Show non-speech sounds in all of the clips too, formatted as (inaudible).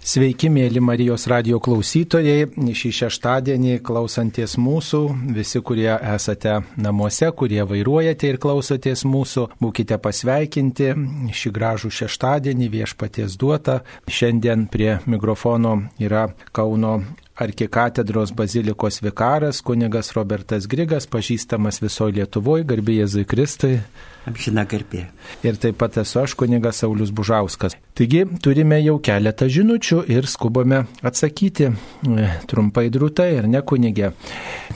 Sveiki, mėly Marijos radio klausytojai. Šį šeštadienį klausantis mūsų, visi, kurie esate namuose, kurie vairuojate ir klausotės mūsų, būkite pasveikinti šį gražų šeštadienį viešpaties duotą. Šiandien prie mikrofono yra Kauno arkikatedros bazilikos vikaras, kunigas Robertas Grigas, pažįstamas visoje Lietuvoje, garbė Jėzui Kristui. Amžina garbė. Ir taip pat esu aš, kunigas Saulis Bužauskas. Taigi turime jau keletą žinučių ir skubame atsakyti e, trumpai drūtai ir ne kunigė.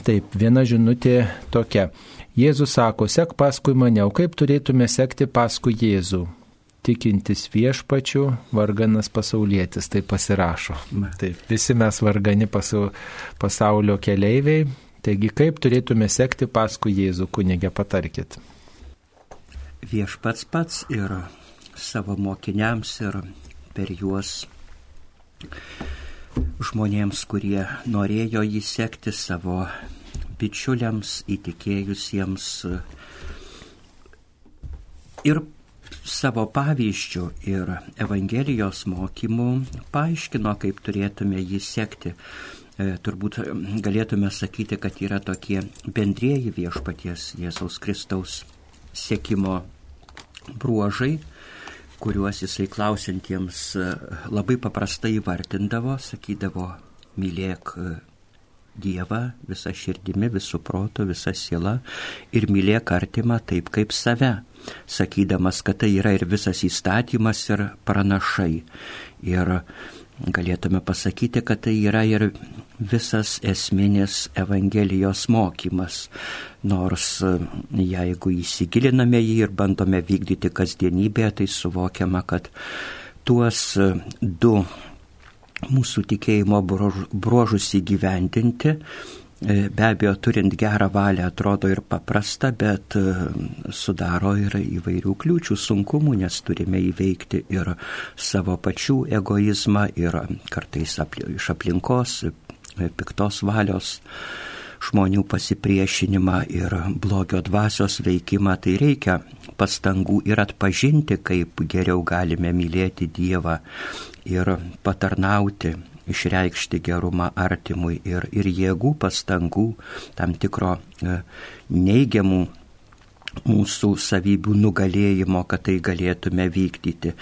Taip, viena žinutė tokia. Jėzus sako, sek paskui mane, o kaip turėtume sekti paskui Jėzų? Tikintis viešpačių, varganas pasaulietis, tai pasirašo. Taip, visi mes vargani pasaulio keleiviai, taigi kaip turėtume sekti paskui Jėzų kunigę, patarkit. Viešpats pats ir savo mokiniams ir per juos žmonėms, kurie norėjo jį sekti savo bičiuliams, įtikėjusiems ir savo pavyzdžių ir Evangelijos mokymų paaiškino, kaip turėtume jį sekti. E, turbūt galėtume sakyti, kad yra tokie bendrieji viešpaties Jėzaus Kristaus sekimo bruožai, kuriuos jisai klausintiems e, labai paprastai įvardindavo, sakydavo, mylėk e, Dievą visą širdimi, visų protų, visą sielą ir mylėk artimą taip kaip save, sakydamas, kad tai yra ir visas įstatymas ir pranašai. Ir galėtume pasakyti, kad tai yra ir visas esminis Evangelijos mokymas. Nors jeigu įsigiliname jį ir bandome vykdyti kasdienybėje, tai suvokiama, kad tuos du mūsų tikėjimo bruožus įgyvendinti. E, be abejo, turint gerą valią atrodo ir paprasta, bet e, sudaro ir įvairių kliūčių, sunkumų, nes turime įveikti ir savo pačių egoizmą, ir kartais iš aplinkos, e, piktos valios žmonių pasipriešinimą ir blogio dvasios veikimą, tai reikia pastangų ir atpažinti, kaip geriau galime mylėti Dievą ir patarnauti, išreikšti gerumą artimui ir, ir jėgų pastangų, tam tikro e, neigiamų mūsų savybių nugalėjimo, kad tai galėtume vykdyti.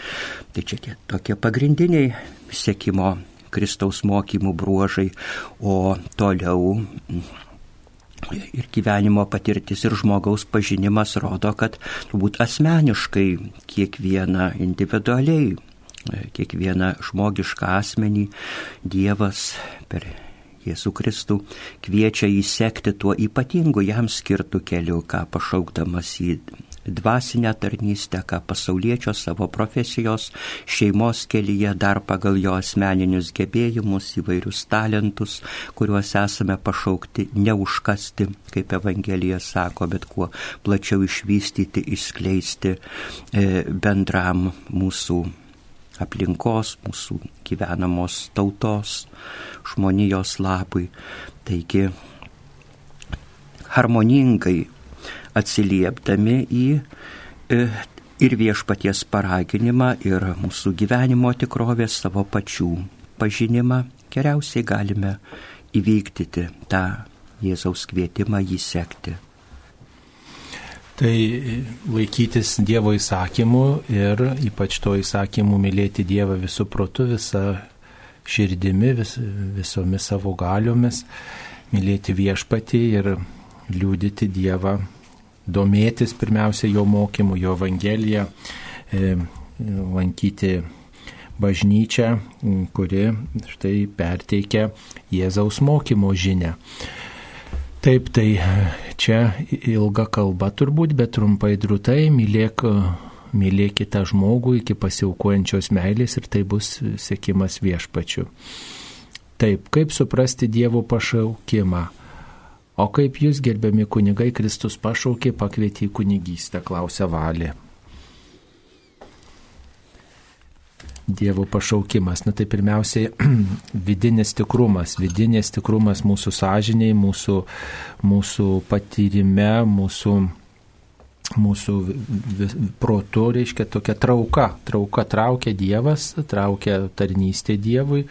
Tai čia tie tokie pagrindiniai sėkimo Kristaus mokymų bruožai, o toliau ir gyvenimo patirtis ir žmogaus pažinimas rodo, kad turbūt asmeniškai kiekvieną individualiai, kiekvieną žmogišką asmenį Dievas per Jėzų Kristų kviečia įsekti tuo ypatingu jam skirtų keliu, ką pašaukdamas į dvasinę tarnystę, ką pasaulietčio savo profesijos, šeimos kelyje, dar pagal jo asmeninius gebėjimus, įvairius talentus, kuriuos esame pašaukti neužkasti, kaip Evangelija sako, bet kuo plačiau išvystyti, išskleisti e, bendram mūsų aplinkos, mūsų gyvenamos tautos, žmonijos labui. Taigi harmoningai atsiliepdami į e, ir viešpaties paraginimą, ir mūsų gyvenimo tikrovės savo pačių pažinimą, geriausiai galime įvykdyti tą Jėzaus kvietimą jį sekti. Tai laikytis Dievo įsakymų ir ypač to įsakymų mylėti Dievą visų protų, visą širdimi, vis, visomis savo galiomis, mylėti viešpatį ir liūdyti Dievą domėtis pirmiausia jo mokymu, jo evangeliją, e, lankyti bažnyčią, kuri štai perteikia Jėzaus mokymo žinę. Taip, tai čia ilga kalba turbūt, bet trumpai drūtai, mylėk, mylėk kitą žmogų iki pasiaukojančios meilės ir tai bus sėkimas viešpačiu. Taip, kaip suprasti Dievo pašaukimą? O kaip jūs, gerbiami kunigai, Kristus pašaukė, pakvietė į kunigystę, klausė Valė. Dievo pašaukimas. Na tai pirmiausiai (clears throat) vidinis tikrumas, vidinis tikrumas mūsų sąžiniai, mūsų, mūsų patyrime, mūsų mūsų protu, reiškia tokia trauka. Trauka traukia Dievas, traukia tarnystė Dievui.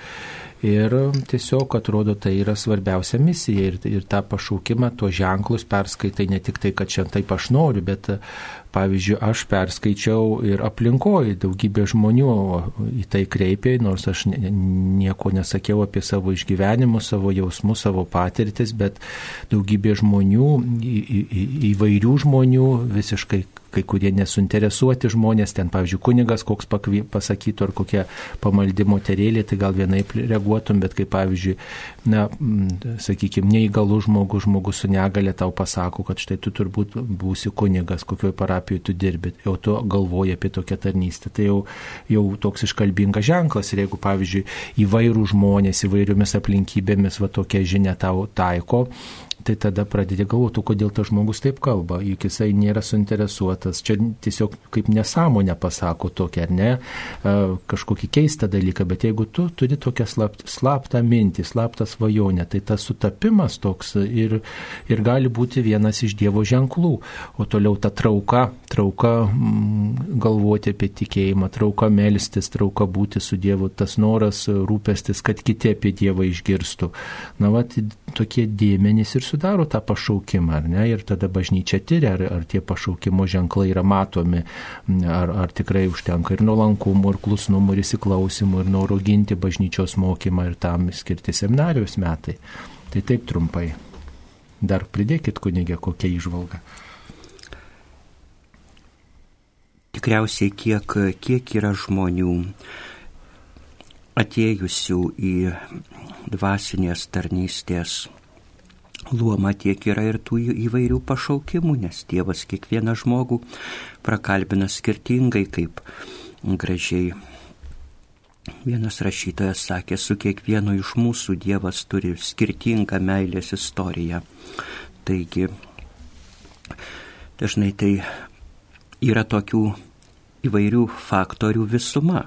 Ir tiesiog atrodo, tai yra svarbiausia misija ir, ir tą pašaukimą, tuos ženklus perskaitai ne tik tai, kad šiandien taip aš noriu, bet Pavyzdžiui, aš perskaičiau ir aplinkoje daugybė žmonių į tai kreipė, nors aš nieko nesakiau apie savo išgyvenimus, savo jausmus, savo patirtis, bet daugybė žmonių, įvairių žmonių visiškai kai kurie nesuinteresuoti žmonės, ten, pavyzdžiui, kunigas koks pakvy, pasakytų ar kokie pamaldimo terėlė, tai gal vienaip reaguotum, bet kaip, pavyzdžiui, na, sakykime, neįgalų žmogus, žmogus su negale tau pasako, kad štai tu turbūt būsi kunigas, kokioje parapijoje tu dirbi, jau tu galvoji apie tokią tarnystę. Tai jau, jau toks iškalbingas ženklas ir jeigu, pavyzdžiui, įvairių žmonės įvairiomis aplinkybėmis va tokia žinia tau taiko, tai tada pradedi galvoti, kodėl tas žmogus taip kalba, juk jisai nėra suinteresuotas, čia tiesiog kaip nesąmonę pasako tokia, ar ne, kažkokį keistą dalyką, bet jeigu tu turi tokią slapt, slaptą mintį, slaptą svajonę, tai tas sutapimas toks ir, ir gali būti vienas iš Dievo ženklų, o toliau ta trauka, trauka mm, galvoti apie tikėjimą, trauka melstis, trauka būti su Dievu, tas noras rūpestis, kad kiti apie Dievą išgirstų. Na, va, tokie dėmenys ir sudaro tą pašaukimą, ar ne? Ir tada bažnyčia tyria, ar, ar tie pašaukimo ženklai yra matomi, ar, ar tikrai užtenka ir nuolankumo, ir klusnumo, ir įsiklausimų, ir noro ginti bažnyčios mokymą ir tam skirti seminarijos metai. Tai taip trumpai. Dar pridėkit kunigė kokią išvalgą. Tikriausiai kiek, kiek yra žmonių atėjusių į dvasinės tarnystės luomą, tiek yra ir tų įvairių pašaukimų, nes Dievas kiekvieną žmogų prakalbina skirtingai, kaip gražiai vienas rašytojas sakė, su kiekvienu iš mūsų Dievas turi skirtingą meilės istoriją. Taigi, dažnai tai yra tokių įvairių faktorių visuma.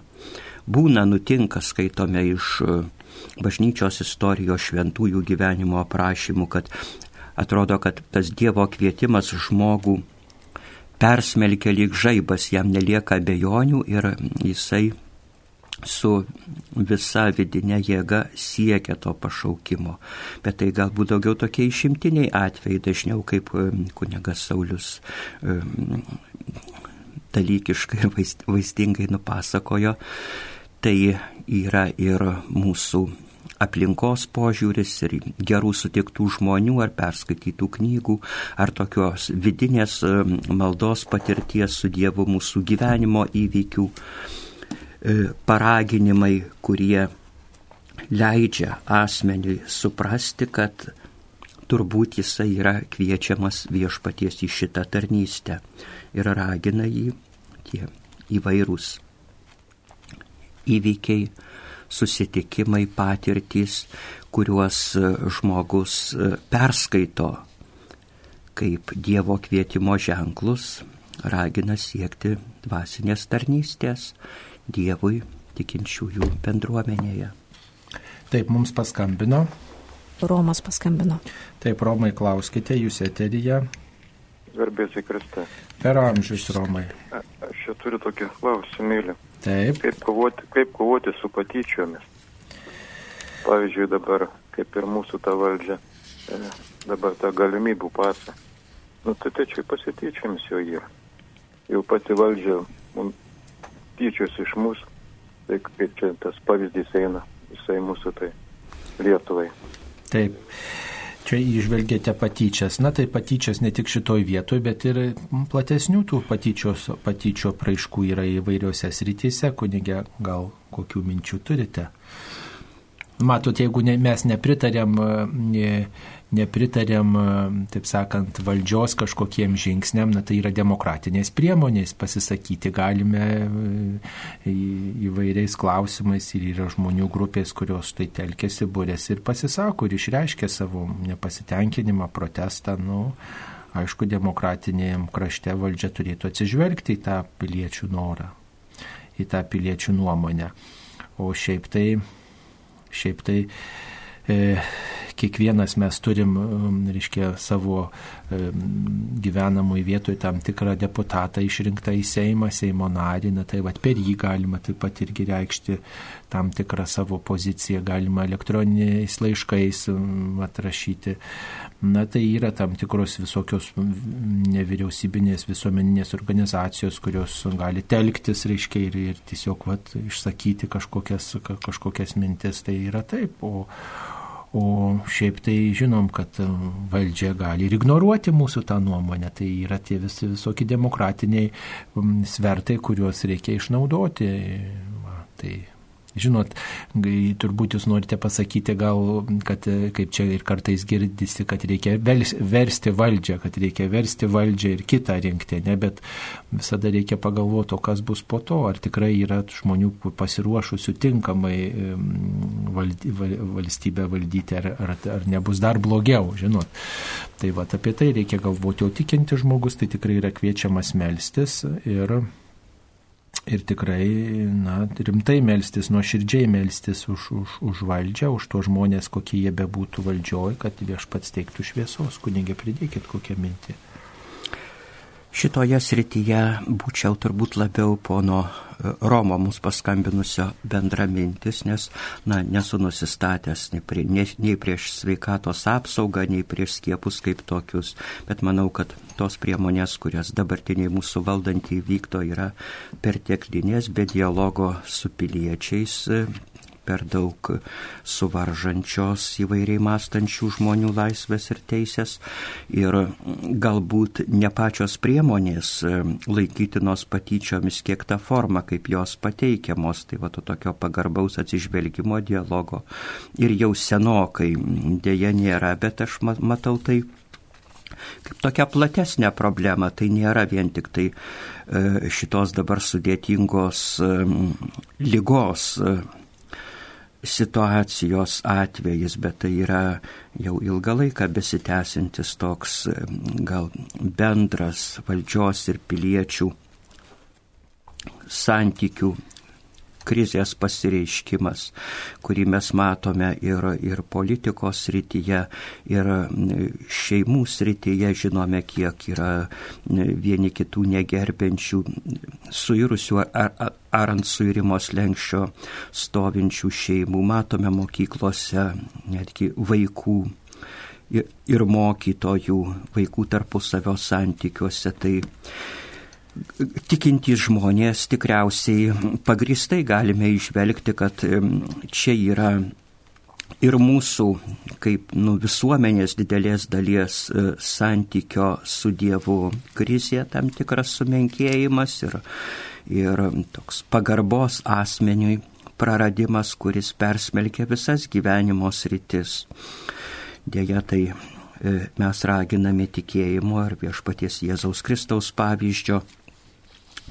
Būna nutinka, skaitome iš bažnyčios istorijos šventųjų gyvenimo aprašymų, kad atrodo, kad tas Dievo kvietimas žmogų persmelkia lyg žaibas, jam nelieka abejonių ir jisai su visa vidinė jėga siekia to pašaukimo. Bet tai galbūt daugiau tokie išimtiniai atvejai, dažniau kaip kunigas Saulis dalykiškai vaizdingai nupasakojo, tai yra ir mūsų aplinkos požiūris ir gerų sutiktų žmonių ar perskaitytų knygų, ar tokios vidinės e, maldos patirties su Dievu mūsų gyvenimo įvykių, e, paraginimai, kurie leidžia asmeniui suprasti, kad turbūt jisai yra kviečiamas viešpaties į šitą tarnystę ir ragina jį tie įvairūs įvykiai, susitikimai, patirtys, kuriuos e, žmogus e, perskaito kaip Dievo kvietimo ženklus, ragina siekti dvasinės tarnystės Dievui tikinčiųjų bendruomenėje. Taip mums paskambino. Romas paskambino. Taip, Romai, klauskite, jūs eteryje. Garbėsiai Kriste. Per amžius, Romai. A, aš čia turiu tokį klausimėlį. Taip. Kaip kovoti, kaip kovoti su patyčiomis? Pavyzdžiui, dabar, kaip ir mūsų ta valdžia, e, dabar ta galimybių pasą. Nu, tai tai čia pasityčiomis jau yra. Jau pati valdžia tyčios iš mūsų, tai kaip čia tas pavyzdys eina visai mūsų tai Lietuvai. Taip. Čia išvelgėte patyčias. Na tai patyčias ne tik šitoj vietoje, bet ir platesnių tų patyčios, patyčio praiškų yra įvairiose srityse. Kunigė, gal kokių minčių turite? Matot, jeigu ne, mes nepritarėm, ne, nepritarėm, taip sakant, valdžios kažkokiem žingsniam, na tai yra demokratinės priemonės, pasisakyti galime e, įvairiais klausimais ir yra žmonių grupės, kurios tai telkėsi, būrės ir pasisako ir išreiškia savo nepasitenkinimą, protestą. Nu, aišku, demokratinėje krašte valdžia turėtų atsižvelgti į tą piliečių norą, į tą piliečių nuomonę. O šiaip tai Šiaip tai e, kiekvienas mes turim, reiškia, savo gyvenamui vietoj tam tikrą deputatą išrinktą į Seimą, Seimo narį, na tai vad per jį galima taip pat irgi reikšti tam tikrą savo poziciją, galima elektroniniais laiškais atrašyti. Na tai yra tam tikros visokios nevyriausybinės visuomeninės organizacijos, kurios gali telktis, reiškia, ir, ir tiesiog vat, išsakyti kažkokias, kažkokias mintis. Tai yra taip. O, O šiaip tai žinom, kad valdžia gali ir ignoruoti mūsų tą nuomonę. Tai yra tie visi visokie demokratiniai svertai, kuriuos reikia išnaudoti. Va, tai Žinot, turbūt jūs norite pasakyti gal, kad kaip čia ir kartais girdisi, kad reikia versti valdžią, kad reikia versti valdžią ir kitą rinkti, ne, bet visada reikia pagalvoti, o kas bus po to, ar tikrai yra žmonių pasiruošusių tinkamai valdy, valstybę valdyti, ar, ar, ar nebus dar blogiau, žinot. Tai va, apie tai reikia galvoti, o tikinti žmogus tai tikrai yra kviečiamas melstis ir ir tikrai na, rimtai melstis, nuoširdžiai melstis už, už, už valdžią, už to žmonės, kokie jie bebūtų valdžioj, kad viešpats teiktų šviesos. Kunigė, pridėkit kokią mintį. Šitoje srityje būčiau turbūt labiau pono e, Romo mums paskambinusio bendramintis, nes na, nesu nusistatęs nei, prie, nei, nei prieš sveikatos apsaugą, nei prieš skiepus kaip tokius, bet manau, kad tos priemonės, kurias dabartiniai mūsų valdantys vykdo, yra perteklinės, be dialogo su piliečiais per daug suvaržančios įvairiai mąstančių žmonių laisvės ir teisės ir galbūt ne pačios priemonės e, laikytinos patyčiomis, kiek ta forma, kaip jos pateikiamos, tai va to tokio pagarbaus atsižvelgimo dialogo ir jau senokai dėja nėra, bet aš matau tai kaip tokia platesnė problema, tai nėra vien tik tai e, šitos dabar sudėtingos e, lygos situacijos atvejis, bet tai yra jau ilgą laiką besitęsintis toks gal bendras valdžios ir piliečių santykių krizės pasireiškimas, kurį mes matome ir, ir politikos srityje, ir šeimų srityje, žinome, kiek yra vieni kitų negerbiančių, suirusių ar, ar, ar ant suirimo slengščio stovinčių šeimų, matome mokyklose netgi vaikų ir, ir mokytojų, vaikų tarpusavio santykiuose. Tai tikintys žmonės tikriausiai pagristai galime išvelgti, kad čia yra ir mūsų kaip nu, visuomenės didelės dalies e, santykio su Dievu krizė, tam tikras sumenkėjimas ir, ir toks pagarbos asmeniui praradimas, kuris persmelkia visas gyvenimo sritis. Deja, tai e, mes raginame tikėjimo ar viešpaties Jėzaus Kristaus pavyzdžio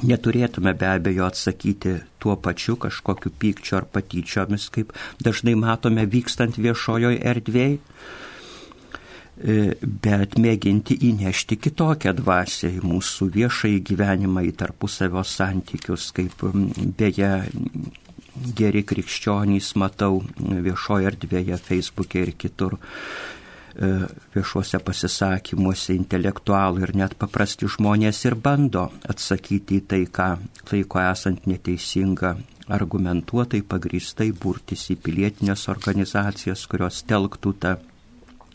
Neturėtume be abejo atsakyti tuo pačiu kažkokiu pykčiu ar patyčiomis, kaip dažnai matome vykstant viešojoje erdvėje, bet mėginti įnešti kitokią dvasę į mūsų viešąjį gyvenimą, į tarpusavio santykius, kaip beje geri krikščionys matau viešoje erdvėje, Facebook'e ir kitur viešuose pasisakymuose intelektualų ir net paprasti žmonės ir bando atsakyti į tai, ką laiko esant neteisinga, argumentuotai, pagristai burtis į pilietinės organizacijas, kurios telktų tą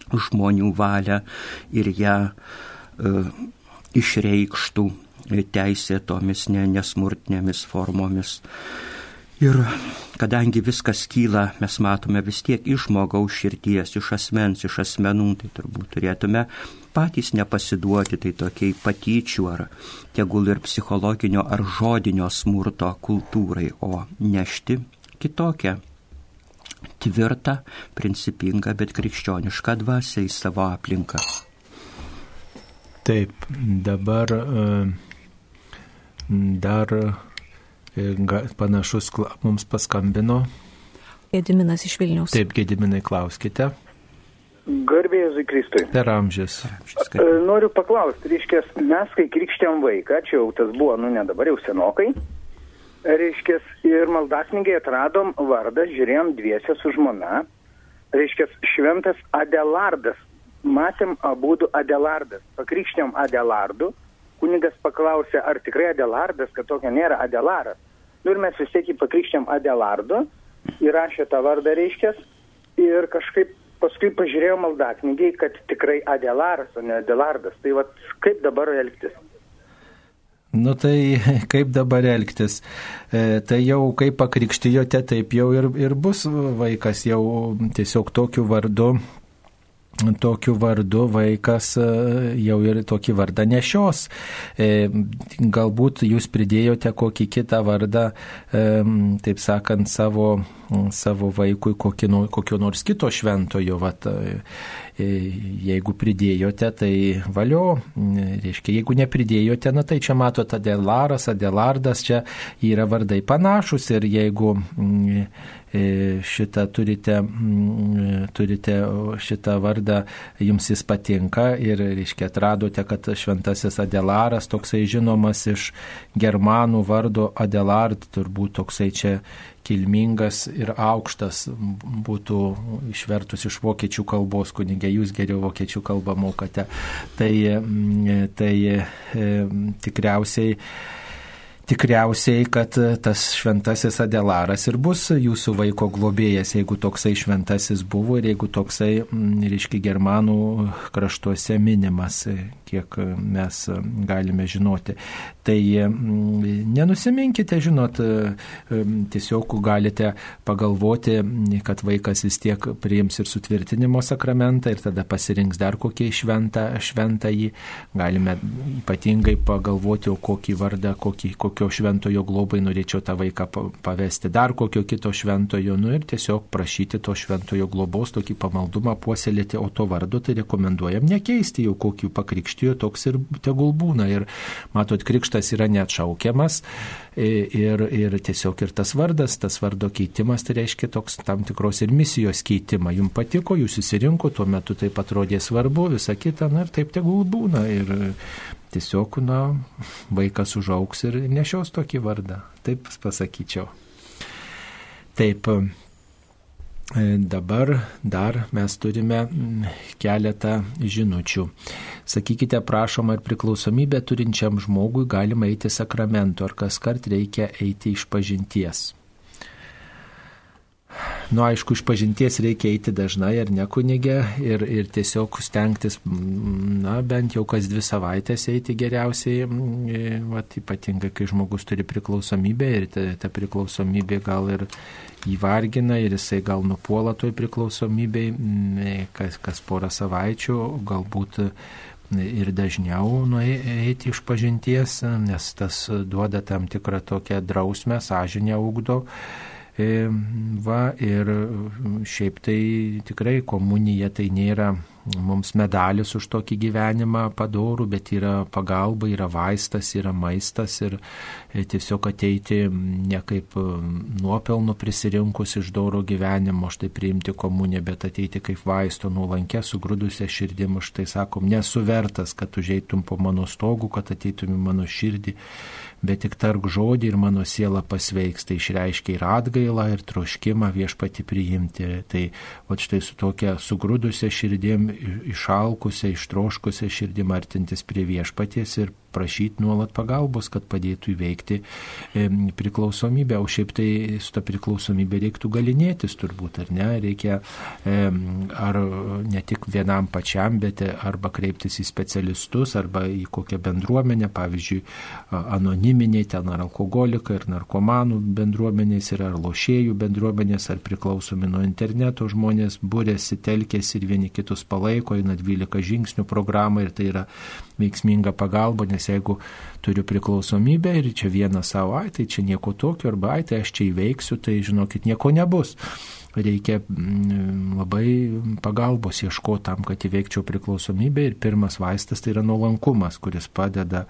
žmonių valią ir ją e, išreikštų teisėtomis nesmurtinėmis formomis. Ir kadangi viskas kyla, mes matome vis tiek iš žmogaus širties, iš asmens, iš asmenų, tai turbūt turėtume patys nepasiduoti tai tokiai patyčių ar tegul ir psichologinio ar žodinio smurto kultūrai, o nešti kitokią tvirtą, principingą, bet krikščionišką dvasę į savo aplinką. Taip, dabar e, dar panašus mums paskambino. Gediminas iš Vilniaus. Taip, Gediminai, klauskite. Garbėjai Kristui. Per amžius. Noriu paklausti, reiškia, mes kai krikštėm vaiką, čia jau tas buvo, nu ne dabar jau senokai, reiškia, ir maldasninkai atradom vardą, žiūrėjom dviesę su žmona, reiškia, šventas Adelardas. Matėm abudu Adelardas. Pakrikštėm Adelardu. Kunigas paklausė, ar tikrai Adelardas, kad tokio nėra Adelaras. Nu ir mes vis tiek jį pakrikštėm Adelardu. Įrašė tą vardą, reiškia. Ir kažkaip paskui pažiūrėjau maldaknygiai, kad tikrai Adelaras, o ne Adelardas. Tai vad, kaip dabar elgtis? Nu tai (laughs) kaip dabar elgtis? E, tai jau kaip pakrikštijote, taip jau ir, ir bus vaikas jau tiesiog tokiu vardu. Tokiu vardu vaikas e, jau ir tokį vardą nešios. E, galbūt jūs pridėjote kokį kitą vardą, e, taip sakant, savo, savo vaikui kokį, kokio nors kito šventojo. Vat, E, jeigu pridėjote, tai valio, reiškia, jeigu nepridėjote, na tai čia matote Adelaras, Adelardas, čia yra vardai panašus ir jeigu e, šitą turite, turite šitą vardą, jums jis patinka ir, reiškia, atradote, kad šventasis Adelaras toksai žinomas iš germanų vardo Adelard, turbūt toksai čia kilmingas ir aukštas būtų išvertus iš vokiečių kalbos, kunigė, jūs geriau vokiečių kalbą mokate. Tai, tai e, tikriausiai tikriausiai, kad tas šventasis Adelaras ir bus jūsų vaiko globėjas, jeigu toksai šventasis buvo ir jeigu toksai, reiškia, germanų kraštuose minimas, kiek mes galime žinoti. Tai nenusiminkite, žinot, tiesiog galite pagalvoti, kad vaikas vis tiek priims ir sutvirtinimo sakramentą ir tada pasirinks dar kokį šventą, šventą jį. Galime ypatingai pagalvoti, o kokį vardą, kokį, kokį kokio šventojo globai norėčiau tą vaiką pavesti, dar kokio kito šventojo, nu ir tiesiog prašyti to šventojo globos, tokį pamaldumą puoselėti, o to vardu tai rekomenduojam nekeisti, jau kokį pakrikštijo, toks ir tegul būna. Ir matot, krikštas yra neatšaukiamas ir, ir tiesiog ir tas vardas, tas vardo keitimas, tai reiškia toks tam tikros ir misijos keitimą. Jums patiko, jūs įsirinko, tuo metu taip atrodė svarbu, visa kita, na ir taip tegul būna. Ir tiesiog, na, vaikas užauks ir nešios tokį vardą. Taip pasakyčiau. Taip, e, dabar dar mes turime keletą žinučių. Sakykite, prašom, ar priklausomybę turinčiam žmogui galima eiti sakramentu, ar kas kart reikia eiti iš pažinties. Nu, aišku, iš pažinties reikia eiti dažnai ar ne kunigė ir, ir tiesiog stengtis, na, bent jau kas dvi savaitės eiti geriausiai, vat, ypatingai, kai žmogus turi priklausomybę ir ta, ta priklausomybė gal ir įvargina ir jisai gal nupuola toj priklausomybei, kas, kas porą savaičių, galbūt ir dažniau nueiti iš pažinties, nes tas duoda tam tikrą tokią drausmę, sąžinę ugdo. E, va, ir šiaip tai tikrai komunija tai nėra mums medalis už tokį gyvenimą padorų, bet yra pagalba, yra vaistas, yra maistas ir e, tiesiog ateiti ne kaip nuopelno prisirinkus iš doro gyvenimo, štai priimti komuniją, bet ateiti kaip vaisto nuolankę, sugrūdusią širdim, štai sakom, nesuvertas, kad užeitum po mano stogų, kad ateitum į mano širdį bet tik tark žodį ir mano siela pasveiks. Tai išreiškia ir atgailą, ir troškimą viešpati priimti. Tai o štai su tokia sugrūdusia širdim, išalkusia, ištroškusia širdim artintis prie viešpaties ir prašyti nuolat pagalbos, kad padėtų įveikti priklausomybę. O šiaip tai su ta priklausomybė reiktų galinėtis turbūt, ar ne? Reikia ar ne tik vienam pačiam, bet arba kreiptis į specialistus, arba į kokią bendruomenę, pavyzdžiui, anoniminiai, ten ar alkoholikai, ar narkomanų bendruomenės, ir ar lošėjų bendruomenės, ar priklausomi nuo interneto žmonės būrėsi, telkėsi ir vieni kitus palaiko, eina 12 žingsnių programą ir tai yra veiksminga pagalba, nes jeigu turiu priklausomybę ir čia vieną savo, ai tai čia nieko tokio, arba ai tai aš čia įveiksiu, tai žinokit, nieko nebus reikia mm, labai pagalbos ieškoti tam, kad įveikčiau priklausomybę ir pirmas vaistas tai yra nuolankumas, kuris padeda,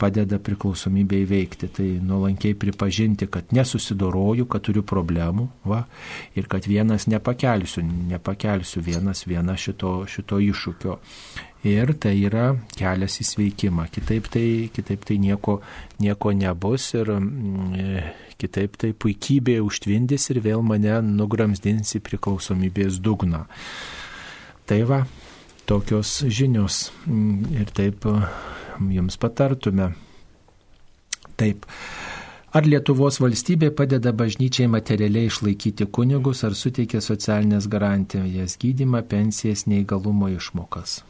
padeda priklausomybę įveikti. Tai nuolankiai pripažinti, kad nesusidoroju, kad turiu problemų va, ir kad vienas nepakelsiu, nepakelsiu vienas vieną šito, šito iššūkio ir tai yra kelias į sveikimą. Kitaip tai, kitaip tai nieko, nieko nebus ir mm, Kitaip tai puikybė užtvindys ir vėl mane nugramsdins į priklausomybės dugną. Tai va, tokios žinios mm, ir taip jums patartume. Taip. Ar Lietuvos valstybė padeda bažnyčiai materialiai išlaikyti kunigus, ar suteikia socialinės garantijas gydimą, pensijas, neįgalumo išmokas?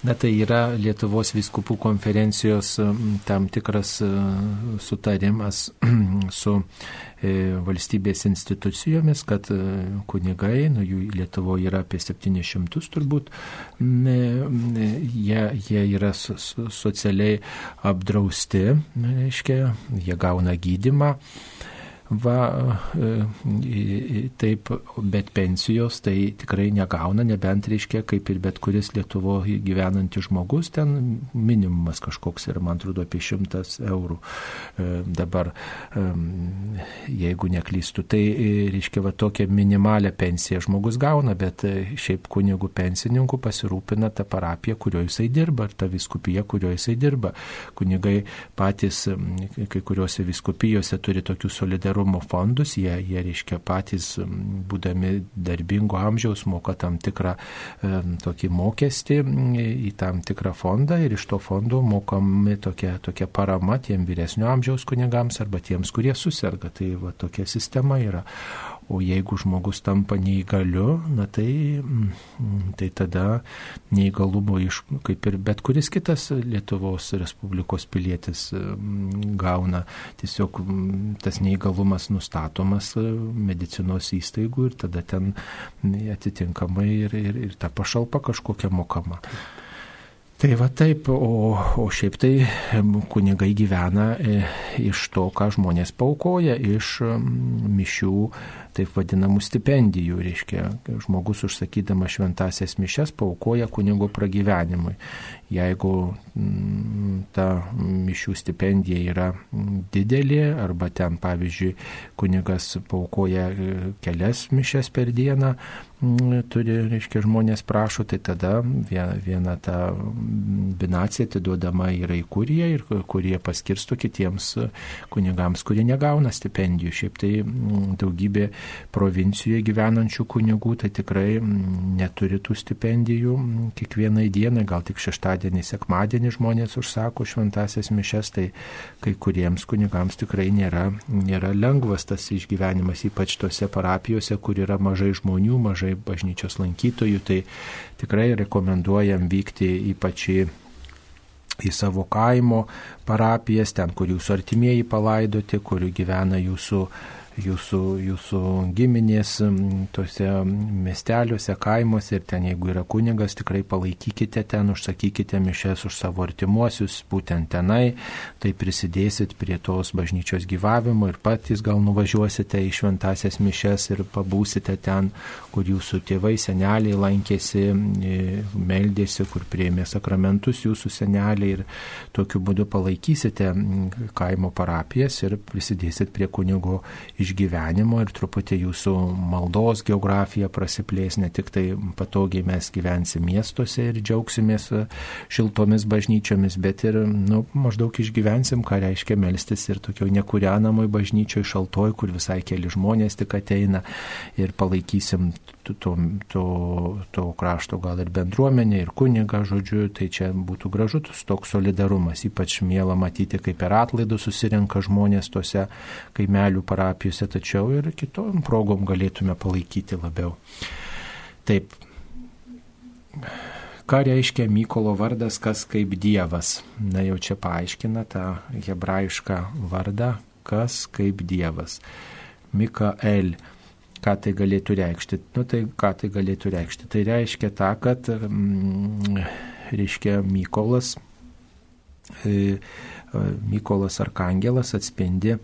Na tai yra Lietuvos viskupų konferencijos tam tikras e, sutarimas (clears throat) su e, valstybės institucijomis, kad e, kunigai, nu, jų Lietuvoje yra apie 700 turbūt, jie, jie yra socialiai apdrausti, reiškia, jie gauna gydimą. Va, e, taip, bet pensijos tai tikrai negauna, nebent reiškia, kaip ir bet kuris Lietuvoje gyvenantis žmogus, ten minimumas kažkoks yra, man atrodo, apie šimtas eurų e, dabar, e, jeigu neklystu. Tai reiškia, va tokią minimalę pensiją žmogus gauna, bet šiaip kunigų pensininkų pasirūpina ta parapija, kurioje jisai dirba, ar ta viskupija, kurioje jisai dirba. Kunigai patys kai kuriuose viskupijose turi tokių solidarų solidarumo fondus, jie, jie reiškia patys, būdami darbingo amžiaus, moka tam tikrą e, tokį mokestį į tam tikrą fondą ir iš to fondo mokami tokia, tokia parama tiem vyresnio amžiaus kunigams arba tiems, kurie susirga. Tai va, tokia sistema yra. O jeigu žmogus tampa neįgaliu, na tai, mm, tai tada neįgalumo iš, kaip ir bet kuris kitas Lietuvos Respublikos pilietis mm, gauna. Tiesiog mm, tas neįgalumas nustatomas medicinos įstaigų ir tada ten atitinkamai ir, ir, ir ta pašalpa kažkokia mokama. Tai va taip, o, o šiaip tai kunigai gyvena e, iš to, ką žmonės paukoja, iš mišių taip vadinamų stipendijų, reiškia, žmogus užsakydamas šventasias mišes paukoja kunigo pragyvenimui. Jeigu mm, ta mišių stipendija yra didelė, arba ten, pavyzdžiui, kunigas paukoja e, kelias mišes per dieną, mm, turi, reiškia, žmonės prašo, tai tada viena, viena ta binacija atiduodama yra į kuriją ir kurie paskirsto kitiems kunigams, kurie negauna stipendijų. Šiaip tai mm, daugybė provincijoje gyvenančių kunigų, tai tikrai mm, neturi tų stipendijų mm, kiekvienai dienai, gal tik šeštadienį, sekmadienį žmonės užsako šventasias mišes, tai kai kuriems kunigams tikrai nėra, nėra lengvas tas išgyvenimas, ypač tose parapijose, kur yra mažai žmonių, mažai bažnyčios lankytojų, tai tikrai rekomenduojam vykti ypač į į savo kaimo parapijas, ten, kur jūsų artimieji palaidoti, kur gyvena jūsų jūsų, jūsų giminės tose miesteliuose, kaimuose ir ten, jeigu yra kunigas, tikrai palaikykite ten, užsakykite mišes už savo artimuosius, būtent tenai, tai prisidėsit prie tos bažnyčios gyvavimo ir patys gal nuvažiuosite į šventasias mišes ir pabūsite ten, kur jūsų tėvai, seneliai lankėsi, meldėsi, kur prieimė sakramentus jūsų seneliai ir tokiu būdu palaikysite kaimo parapijas ir prisidėsit prie kunigo išgyvenimo ir truputį jūsų maldos geografija prasiplės, ne tik tai patogiai mes gyvensim miestuose ir džiaugsimės e, šiltomis bažnyčiomis, bet ir nu, maždaug išgyvensim, ką reiškia melstis ir tokio nekūrenamoj bažnyčioje šaltoj, kur visai keli žmonės tik ateina ir palaikysim to, to, to krašto gal ir bendruomenė, ir kuniga, žodžiu, tai čia būtų gražus toks solidarumas, ypač mėla matyti, kaip per atlaidų susirenka žmonės tose kaimelių parapijose, tačiau ir kitom progom galėtume palaikyti labiau. Taip. Ką reiškia Mykolo vardas, kas kaip Dievas? Na jau čia paaiškina tą hebrajišką vardą, kas kaip Dievas. Mikael ką tai galėtų reikšti? Nu tai ką tai galėtų reikšti? Tai reiškia tą, kad, mm, reiškia, Mykolas, e, e, Mykolas Arkangelas atspindi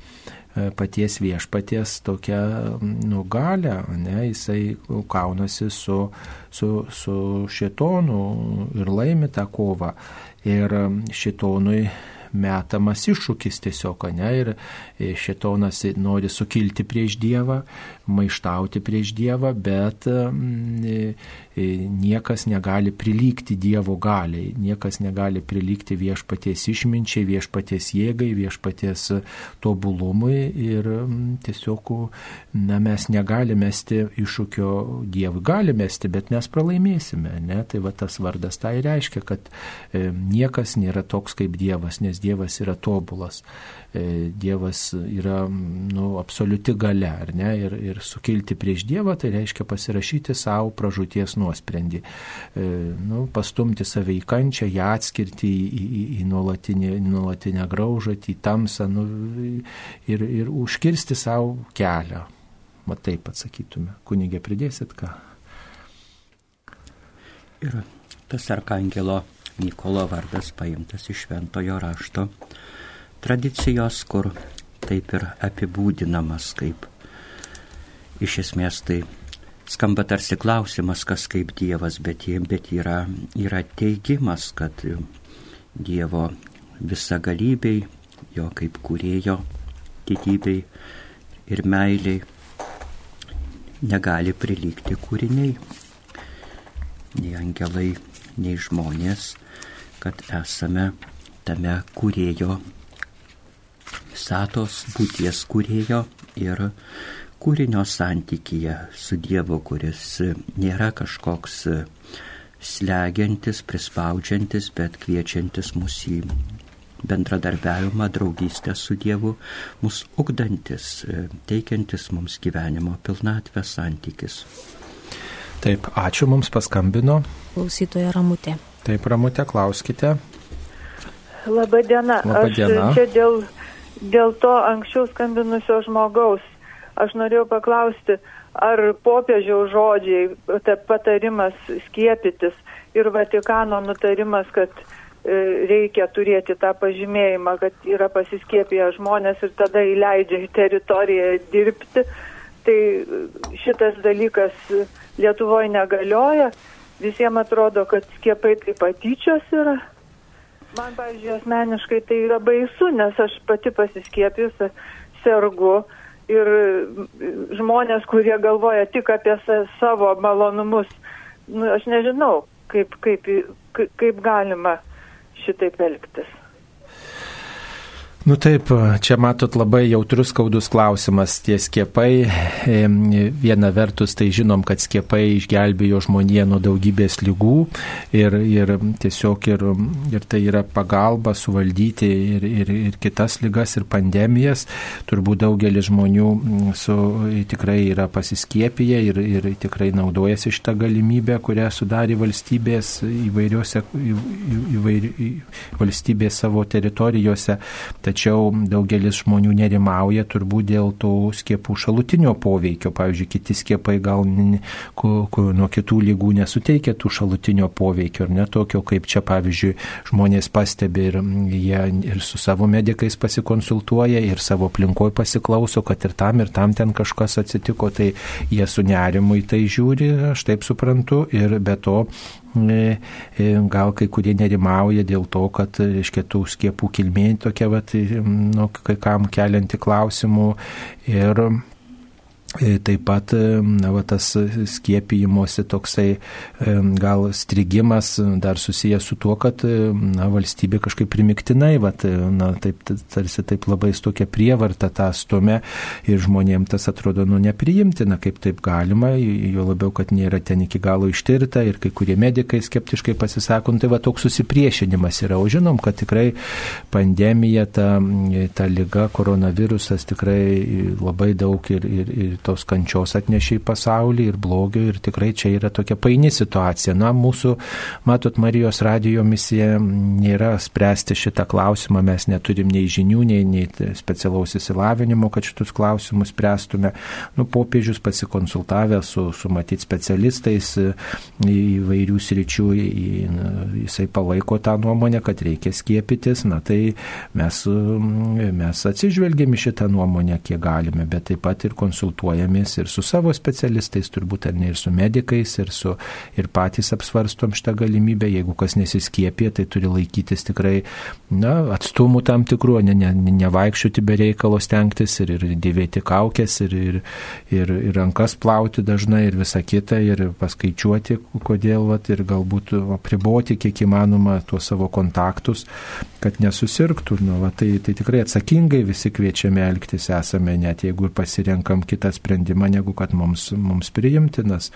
paties viešpaties tokią nugalę, ne, jisai kaunasi su, su, su šitonu ir laimi tą kovą. Ir šitonui metamas iššūkis tiesiog, ne, ir e, šitonas nori sukilti prieš Dievą, maištauti prieš Dievą, bet mm, niekas negali prilygti Dievo galiai, niekas negali prilygti viešpaties išminčiai, viešpaties jėgai, viešpaties tobulumui ir mm, tiesiog na, mes negalime mesti iššūkio Dievui. Galime mesti, bet mes pralaimėsime. Ne? Tai va tas vardas tai reiškia, kad e, niekas nėra toks kaip Dievas, nes Dievas yra tobulas. E, Dievas yra nu, absoliuti gale, ar ne? Ir, ir sukilti prieš Dievą tai reiškia pasirašyti savo pražūties nuosprendį. E, nu, pastumti save į kančią, ją atskirti į, į, į nuolatinę, nuolatinę graužatį, į tamsą nu, ir, ir užkirsti savo kelią. Matai, atsakytume. Kunigė, pridėsit ką? Ir tas arkangelo Mykolo vardas paimtas iš šventojo rašto tradicijos, kur taip ir apibūdinamas kaip. Iš esmės tai skamba tarsi klausimas, kas kaip Dievas, bet, bet yra, yra teigimas, kad Dievo visagalybei, jo kaip kūrėjo didybei ir meiliai negali prilygti kūriniai, nei angelai, nei žmonės, kad esame tame kūrėjo visatos būties kūrėjo ir kūrinio santykyje su Dievu, kuris nėra kažkoks slegiantis, prispaudžiantis, bet kviečiantis mus į bendradarbiavimą, draugystę su Dievu, mus ugdantis, teikiantis mums gyvenimo pilnatvę santykis. Taip, ačiū mums paskambino. Klausytoja Ramutė. Taip, Ramutė, klauskite. Labadiena. Labadiena. Aš čia dėl dėl to anksčiau skambinusio žmogaus. Aš norėjau paklausti, ar popiežiaus žodžiai, patarimas skiepytis ir Vatikano nutarimas, kad e, reikia turėti tą pažymėjimą, kad yra pasiskiepiję žmonės ir tada įleidžia į teritoriją dirbti, tai šitas dalykas Lietuvoje negalioja. Visiems atrodo, kad skiepai tai patyčios yra. Man, pavyzdžiui, asmeniškai tai yra baisu, nes aš pati pasiskiepijus sergu ir žmonės, kurie galvoja tik apie savo malonumus, nu, aš nežinau, kaip, kaip, kaip galima šitaip elgtis. Nu taip, čia matot labai jautrus skaudus klausimas. Tie skiepai, viena vertus tai žinom, kad skiepai išgelbėjo žmoniją nuo daugybės lygų ir, ir tiesiog ir, ir tai yra pagalba suvaldyti ir, ir, ir kitas lygas ir pandemijas. Turbūt daugelis žmonių su, tikrai yra pasiskiepiję ir, ir tikrai naudojasi šitą galimybę, kurią sudarė valstybės įvairiose įvairi, valstybės savo teritorijose. Tačiau tačiau daugelis žmonių nerimauja turbūt dėl to skiepų šalutinio poveikio. Pavyzdžiui, kiti skiepai gal nuo kitų lygų nesuteikia tų šalutinio poveikio, ar ne tokio, kaip čia, pavyzdžiui, žmonės pastebi ir jie ir su savo medikais pasikonsultuoja, ir savo aplinkoje pasiklauso, kad ir tam, ir tam ten kažkas atsitiko, tai jie su nerimu į tai žiūri, aš taip suprantu, ir be to gal kai kurie nerimauja dėl to, kad, reiškia, tų skiepų kilmė tokia, va, nu, kai kam kelianti klausimų. Ir E, taip pat e, na, va, tas skiepijimuose toksai e, gal strigimas dar susijęs su tuo, kad na, valstybė kažkaip primiktinai, va, na, taip, tarsi taip labai tokia prievarta tą stumia ir žmonėms tas atrodo nu, nepriimtina, kaip taip galima, jo labiau, kad nėra ten iki galo ištirta ir kai kurie medikai skeptiškai pasisako, nu, tai va toks susipriešinimas yra, o žinom, kad tikrai pandemija, ta, ta lyga, koronavirusas tikrai labai daug ir, ir, ir tos kančios atnešė į pasaulį ir blogio ir tikrai čia yra tokia paini situacija. Na, mūsų, matot, Marijos radijo misija nėra spręsti šitą klausimą, mes neturim nei žinių, nei, nei specialaus įsilavinimo, kad šitus klausimus spręstume. Nu, popiežius pasikonsultavę su, su matyt specialistais įvairių sričių, jisai palaiko tą nuomonę, kad reikia skiepytis. Na, tai mes, mes atsižvelgėme šitą nuomonę, kiek galime, bet taip pat ir konsultuojame konsultuojamės ir su savo specialistais, turbūt ar ne ir su medikais, ir, su, ir patys apsvarstom šitą galimybę. Jeigu kas nesiskiepė, tai turi laikytis tikrai na, atstumų tam tikrų, ne, ne, nevaikščioti be reikalo stengtis ir, ir dėvėti kaukės, ir, ir, ir, ir rankas plauti dažnai, ir visa kita, ir paskaičiuoti, kodėl, vat, ir galbūt apriboti kiek įmanoma tuos savo kontaktus, kad nesusirgtų. Nu, va, tai, tai tikrai atsakingai visi kviečiami elgtis esame, net jeigu ir pasirenkam kitą sprendimą, negu kad mums, mums priimtinas,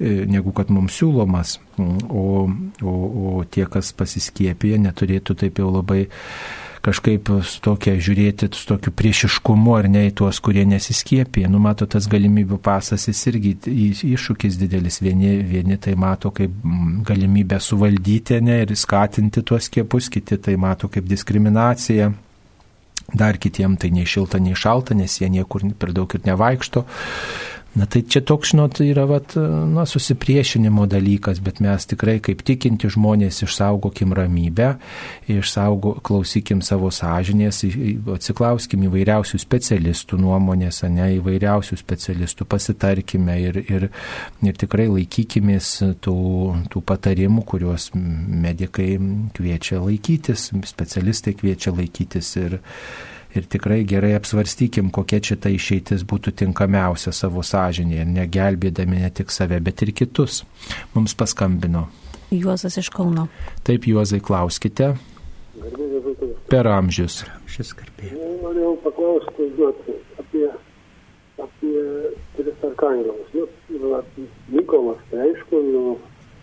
e, negu kad mums siūlomas. O, o, o tie, kas pasiskiepė, neturėtų taip jau labai kažkaip su tokia žiūrėti, su tokiu priešiškumu ar ne į tuos, kurie nesiskiepė. Numato tas galimybių pasas, jis irgi iššūkis didelis. Vieni, vieni tai mato kaip mm, galimybę suvaldyti ne, ir skatinti tuos skiepus, kiti tai mato kaip diskriminaciją. Dar kitiem tai nei šilta, nei šalta, nes jie niekur per daug ir nevaikšto. Na tai čia toks, žinot, yra vat, na, susipriešinimo dalykas, bet mes tikrai kaip tikinti žmonės išsaugokim ramybę, išsaugo, klausykim savo sąžinės, atsiklauskim įvairiausių specialistų nuomonės, ne įvairiausių specialistų, pasitarkime ir, ir, ir tikrai laikykimės tų, tų patarimų, kuriuos medikai kviečia laikytis, specialistai kviečia laikytis ir ir tikrai gerai apsvarstykim, kokia čia ta išeitis būtų tinkamiausia savo sąžinėje, negelbėdami ne tik save, bet ir kitus. Mums paskambino. Juozas iš Kauno. Taip, Juozai, klauskite. Per amžius. Šis karpė. Norėjau paklausti duoti apie, apie tris arkangelus. Nu, Nikolas, tai aišku, nu,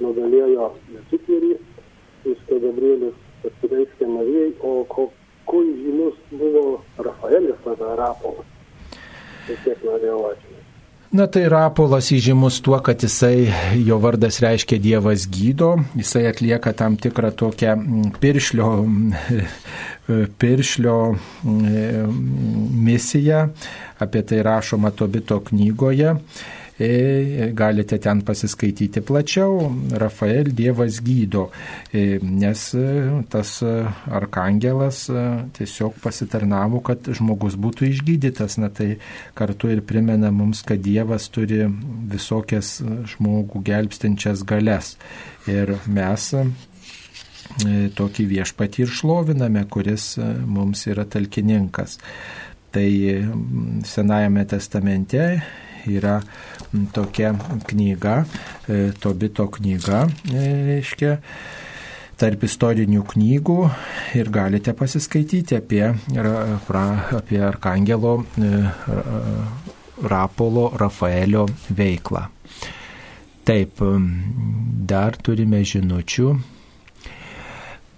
nugalėjo Jupiterį, Jis Gabrielius pasireiškė Marijai, o koks kuo žymus buvo Rafaelis tada Rapolas. Tai tiek norėjau ačiū. Na tai Rapolas įžymus tuo, kad jisai, jo vardas reiškia Dievas gydo, jisai atlieka tam tikrą tokią piršlio, (laughs) piršlio misiją, apie tai rašoma Tobito knygoje. E, galite ten pasiskaityti plačiau. Rafael Dievas gydo, e, nes e, tas arkangelas tiesiog pasitarnavo, kad žmogus būtų išgydytas. Na tai kartu ir primena mums, kad Dievas turi visokias žmogų gelbstinčias galias. Ir mes tokį viešpatį ir šloviname, kuris mums yra talkininkas. Tai Senajame testamente yra tokia knyga, e, Tobito knyga, e, reiškia, tarp istorinių knygų ir galite pasiskaityti apie, apie Arkangelo e, Rapolo Rafaelio veiklą. Taip, dar turime žinučių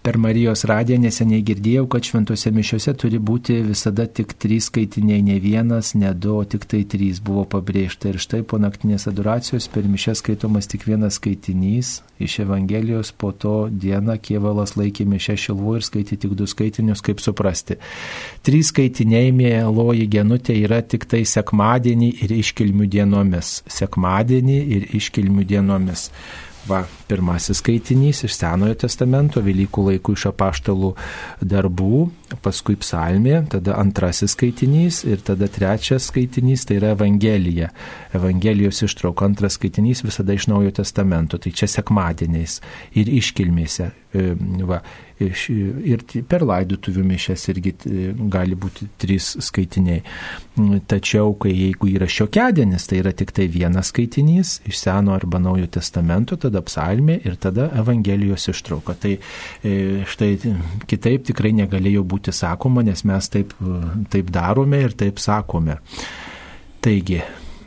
Per Marijos radiją neseniai girdėjau, kad šventose mišiuose turi būti visada tik trys skaitiniai, ne vienas, ne du, o tik tai trys buvo pabrėžta. Ir štai po naktinės adoracijos per mišęs skaitomas tik vienas skaitinys iš Evangelijos, po to dieną kievalas laikė mišę šilvu ir skaitė tik du skaitinius, kaip suprasti. Trys skaitiniai, mėloji genutė, yra tik tai sekmadienį ir iškilmių dienomis. Sekmadienį ir iškilmių dienomis. Va, pirmasis skaitinys iš Senojo testamento, Velykų laikų iš apaštalų darbų, paskui psalmė, tada antrasis skaitinys ir tada trečias skaitinys, tai yra Evangelija. Evangelijos ištrauka, antras skaitinys visada iš Naujojo testamento, tai čia sekmadieniais ir iškilmėse. E, va, ir per laidotuvių mišęs irgi e, gali būti trys skaitiniai. Mm, tačiau, kai jeigu yra šiokiadienis, tai yra tik tai vienas skaitinys iš Seno arba Naujo testamento, tada psalmė ir tada Evangelijos ištrauka. Tai e, štai kitaip tikrai negalėjo būti sakoma, nes mes taip, taip darome ir taip sakome. Taigi,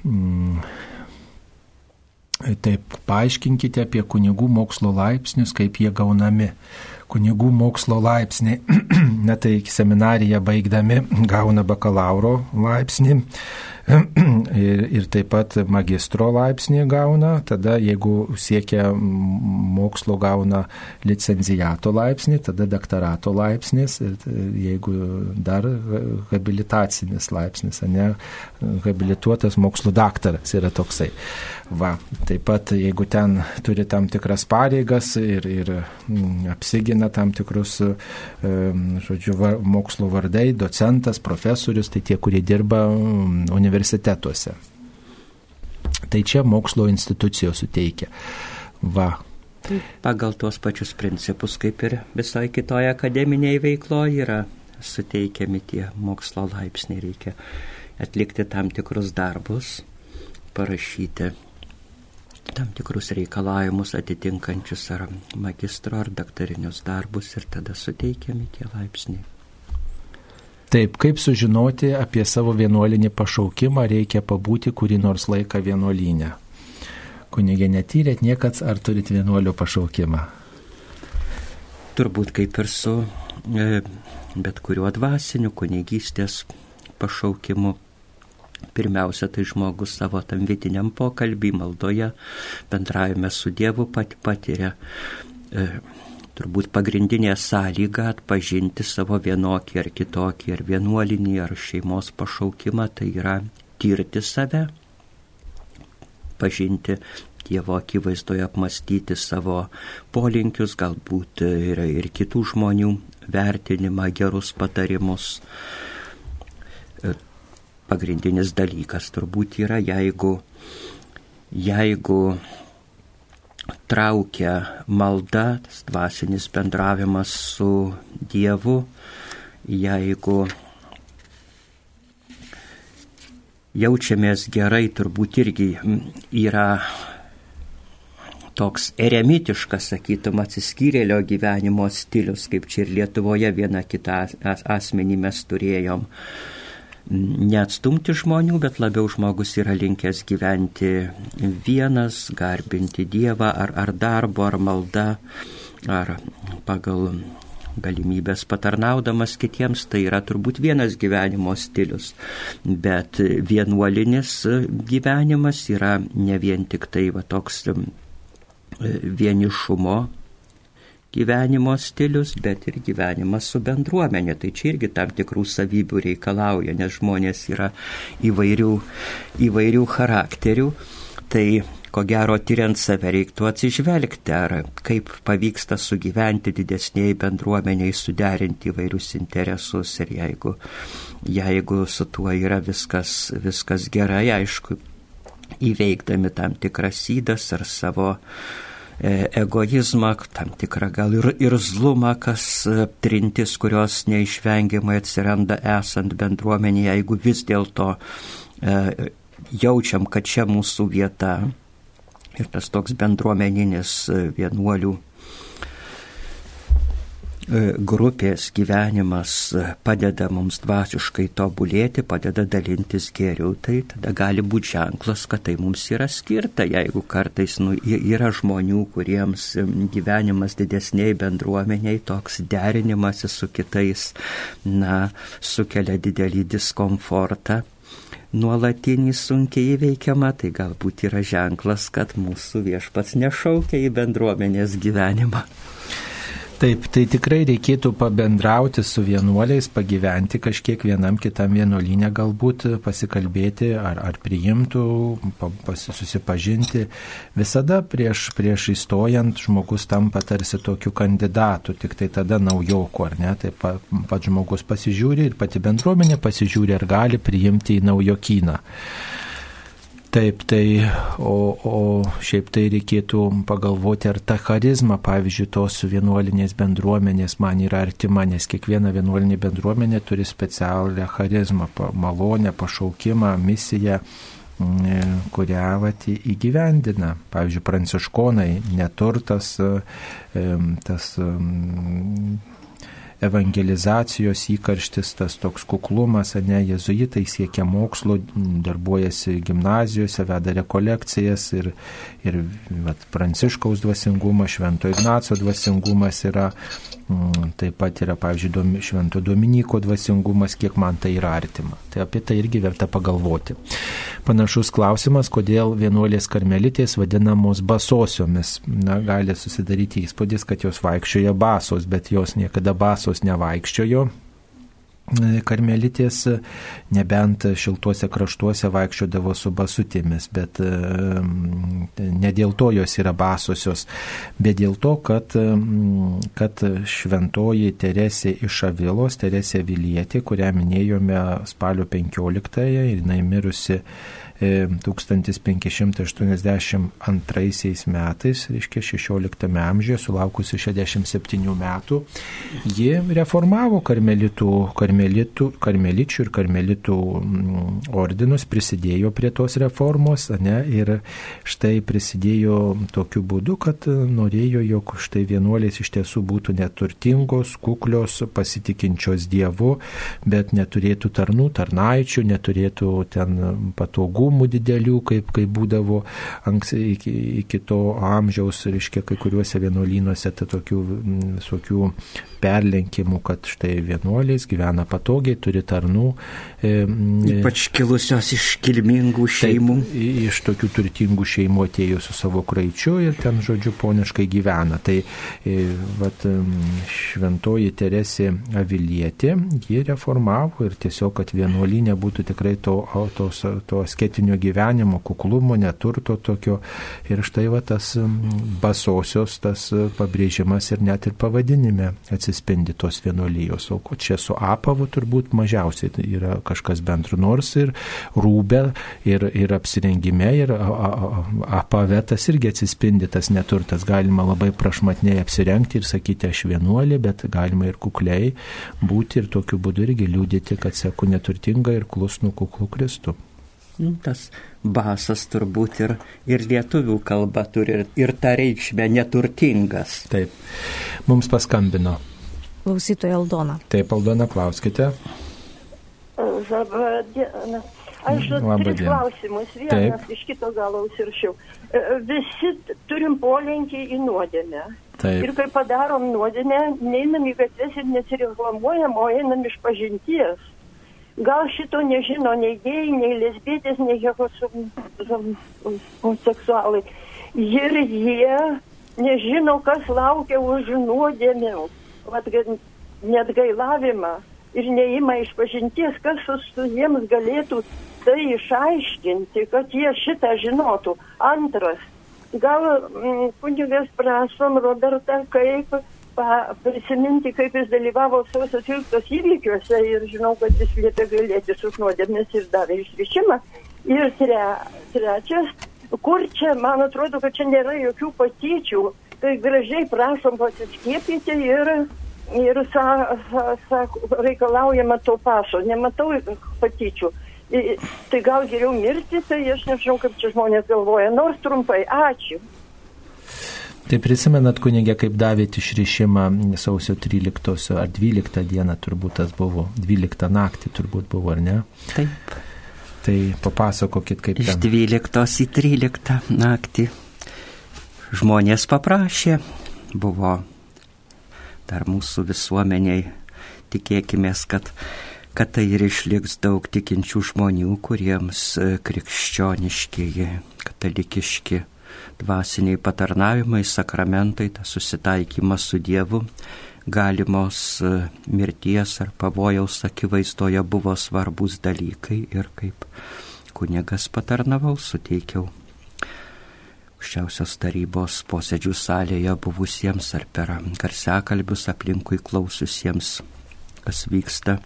mm, taip paaiškinkite apie kunigų mokslo laipsnius, kaip jie gaunami kunigų mokslo laipsniai. (clears throat) Na tai seminariją baigdami gauna bakalauro laipsnį (clears throat) ir, ir taip pat magistro laipsnį gauna, tada jeigu siekia mokslo gauna licenzijato laipsnį, tada doktorato laipsnis ir jeigu dar habilitacinis laipsnis, ne, habilituotas mokslo daktaras yra toksai. Va, taip pat jeigu ten turi tam tikras pareigas ir, ir apsigina tam tikrus, žodžiu, va, mokslo vardai, docentas, profesorius, tai tie, kurie dirba mm, universitetuose. Tai čia mokslo institucijos suteikia. Va. Pagal tuos pačius principus, kaip ir visoje kitoje akademinėje veikloje yra suteikiami tie mokslo laipsniai, reikia atlikti tam tikrus darbus, parašyti tam tikrus reikalavimus atitinkančius ar magistro ar daktarinius darbus ir tada suteikiami tie laipsniai. Taip, kaip sužinoti apie savo vienuolinį pašaukimą, reikia pabūti kurį nors laiką vienuolinę. Kunigė netyrėt niekad, ar turit vienuolio pašaukimą? Turbūt kaip ir su e, bet kuriuo dvasiniu kunigystės pašaukimu Pirmiausia, tai žmogus savo tam vidiniam pokalbį, maldoje, bendravime su Dievu pat patiria e, turbūt pagrindinė sąlyga atpažinti savo vienokį ar kitokį, ar vienuolinį, ar šeimos pašaukimą, tai yra tirti save, pažinti Dievo akivaizdoje apmastyti savo polinkius, galbūt ir, ir kitų žmonių vertinimą, gerus patarimus. Pagrindinis dalykas turbūt yra, jeigu, jeigu traukia malda, tas dvasinis bendravimas su Dievu, jeigu jaučiamės gerai, turbūt irgi yra toks eremitiškas, sakytum, atsiskyrėlio gyvenimo stilius, kaip čia ir Lietuvoje vieną kitą asmenį mes turėjom neatstumti žmonių, bet labiau žmogus yra linkęs gyventi vienas, garbinti Dievą ar, ar darbo, ar malda, ar pagal galimybės patarnaudamas kitiems, tai yra turbūt vienas gyvenimo stilius. Bet vienuolinis gyvenimas yra ne vien tik tai va, toks vienišumo gyvenimo stilius, bet ir gyvenimas su bendruomenė. Tai čia irgi tam tikrų savybių reikalauja, nes žmonės yra įvairių, įvairių charakterių. Tai ko gero tyriant save reiktų atsižvelgti, ar kaip pavyksta sugyventi didesniai bendruomeniai, suderinti įvairius interesus ir jeigu, jeigu su tuo yra viskas, viskas gerai, aišku, įveikdami tam tikras įdas ar savo egoizmą, tam tikrą gal ir, ir zlumą, kas e, trintis, kurios neišvengiamai atsiranda esant bendruomenė, jeigu vis dėlto e, jaučiam, kad čia mūsų vieta ir tas toks bendruomeninis e, vienuolių E, grupės gyvenimas padeda mums dvasiškai tobulėti, padeda dalintis geriau, tai tada gali būti ženklas, kad tai mums yra skirta. Jeigu kartais nu, yra žmonių, kuriems gyvenimas didesniai bendruomeniai, toks derinimasis su kitais, na, sukelia didelį diskomfortą, nuolatinį sunkiai įveikiamą, tai galbūt yra ženklas, kad mūsų viešpats nešaukia į bendruomenės gyvenimą. Taip, tai tikrai reikėtų pabendrauti su vienuoliais, pagyventi kažkiek vienam kitam vienuolinę, galbūt pasikalbėti ar, ar priimtų, susipažinti. Visada prieš, prieš įstojant žmogus tampa tarsi tokiu kandidatu, tik tai tada naujoku, ar ne? Pat pa žmogus pasižiūri ir pati bendruomenė pasižiūri, ar gali priimti į naujokyną. Taip, tai, o, o šiaip tai reikėtų pagalvoti, ar ta charizma, pavyzdžiui, tos vienuolinės bendruomenės man yra artima, nes kiekviena vienuolinė bendruomenė turi specialią charizmą, malonę, pašaukimą, misiją mm, kurią vat, įgyvendina. Pavyzdžiui, pranciškonai, neturtas, tas evangelizacijos įkarštis, tas toks kuklumas, ne, jezuitai siekia mokslo, darbuojasi gimnazijose, veda rekolekcijas ir, ir vat, pranciškaus dvasingumas, švento Ignaco dvasingumas yra, mm, taip pat yra, pavyzdžiui, švento Dominiko dvasingumas, kiek man tai yra artima. Tai apie tai irgi verta pagalvoti. Panašus klausimas, kodėl vienuolės karmelitės vadinamos basosiomis. Na, gali susidaryti įspūdis, kad jos vaikščioja basos, bet jos niekada basos nevaikščiojo karmelitės nebent šiltuose kraštuose vaikščiodavo su basutėmis, bet ne dėl to jos yra basosios, bet dėl to, kad, kad šventoji Teresė iš Avilos, Teresė Vilietė, kurią minėjome spalio 15-ąją, jinai mirusi 1582 metais, reiškia 16 amžiuje, sulaukusi 67 metų, ji reformavo karmelitų, karmelitų, karmeličių ir karmelitų mm, ordinus, prisidėjo prie tos reformos ne, ir štai prisidėjo tokiu būdu, kad norėjo, jog štai vienuolės iš tiesų būtų neturtingos, kuklios, pasitikinčios Dievu, bet neturėtų tarnų, tarnaičių, neturėtų ten patogumų didelių, kaip, kaip būdavo anks, iki, iki to amžiaus, reiškia, kai kuriuose vienuolynuose tai tokių visokių perlenkimų, kad štai vienuoliais gyvena patogiai, turi tarnų. E, Ypač kilusios iš kilmingų šeimų. Taip, iš tokių turtingų šeimų atėjo su savo kraičiu ir ten, žodžiu, poniškai gyvena. Tai e, vat, šventoji Teresė Avilietė, ji reformavo ir tiesiog, kad vienuolinė būtų tikrai to, to, to asketinio gyvenimo, kuklumo, neturto tokio. Ir štai va tas basosios, tas pabrėžimas ir net ir pavadinime atsispindi tos vienuolijos. O čia su apavu turbūt mažiausiai tai yra kažkas bendro. Nors ir rūbė, ir, ir apsirengime, ir apave tas irgi atsispindi tas neturtas. Galima labai prašmatniai apsirengti ir sakyti aš vienuolė, bet galima ir kukliai būti ir tokiu būdu irgi liūdėti, kad seku neturtingą ir klusnų kuklų Kristų. Nu, tas basas turbūt ir, ir lietuvių kalba turi ir, ir tą reikšmę neturtingas. Taip, mums paskambino. Klausytoja Aldona. Taip, Aldona, klauskite. Labadiena. Aš tris klausimus, vienas Taip. iš kito galo užsiršiau. Visi turim polinkį į nuodėmę. Taip. Ir kai padarom nuodėmę, neinam į gatves ir nesireklamuojam, o einam iš pažinties. Gal šito nežino nei gėjai, nei lesbietės, nei homoseksualai. Ir jie nežino, kas laukia už nuodėmę, net gailavimą. Ir neima iš pažinties, kas su jiems galėtų tai išaiškinti, kad jie šitą žinotų. Antras, gal mm, kunigas prašom Robertą, kaip pa, prisiminti, kaip jis dalyvavo sausio 13 įvykiuose ir žinau, kad jis liepė gailėtis už nuodėmės ir davė išrišimą. Ir tre, trečias, kur čia, man atrodo, kad čia nėra jokių patyčių, tai gražiai prašom pasiskiepyti ir, ir sa, sa, sa, reikalaujama to paso. Nematau patyčių. I, tai gal geriau mirti, tai aš nežinau, kaip čia žmonės galvoja. Nors trumpai, ačiū. Tai prisimenat, kunigė, kaip davėt išrišimą sausio 13 ar 12 dieną turbūt tas buvo, 12 naktį turbūt buvo, ar ne? Taip. Tai papasakokit, kaip. Iš 12 į 13 naktį žmonės paprašė, buvo dar mūsų visuomeniai, tikėkime, kad kad tai ir išliks daug tikinčių žmonių, kuriems krikščioniškieji, katalikiški dvasiniai patarnavimai, sakramentai, tas susitaikymas su Dievu, galimos e, mirties ar pavojaus akivaizdoje buvo svarbus dalykai ir kaip kunigas patarnavau, suteikiau aukščiausios tarybos posėdžių salėje buvusiems ar per garsiakalbius aplinkui klaususiems, kas vyksta.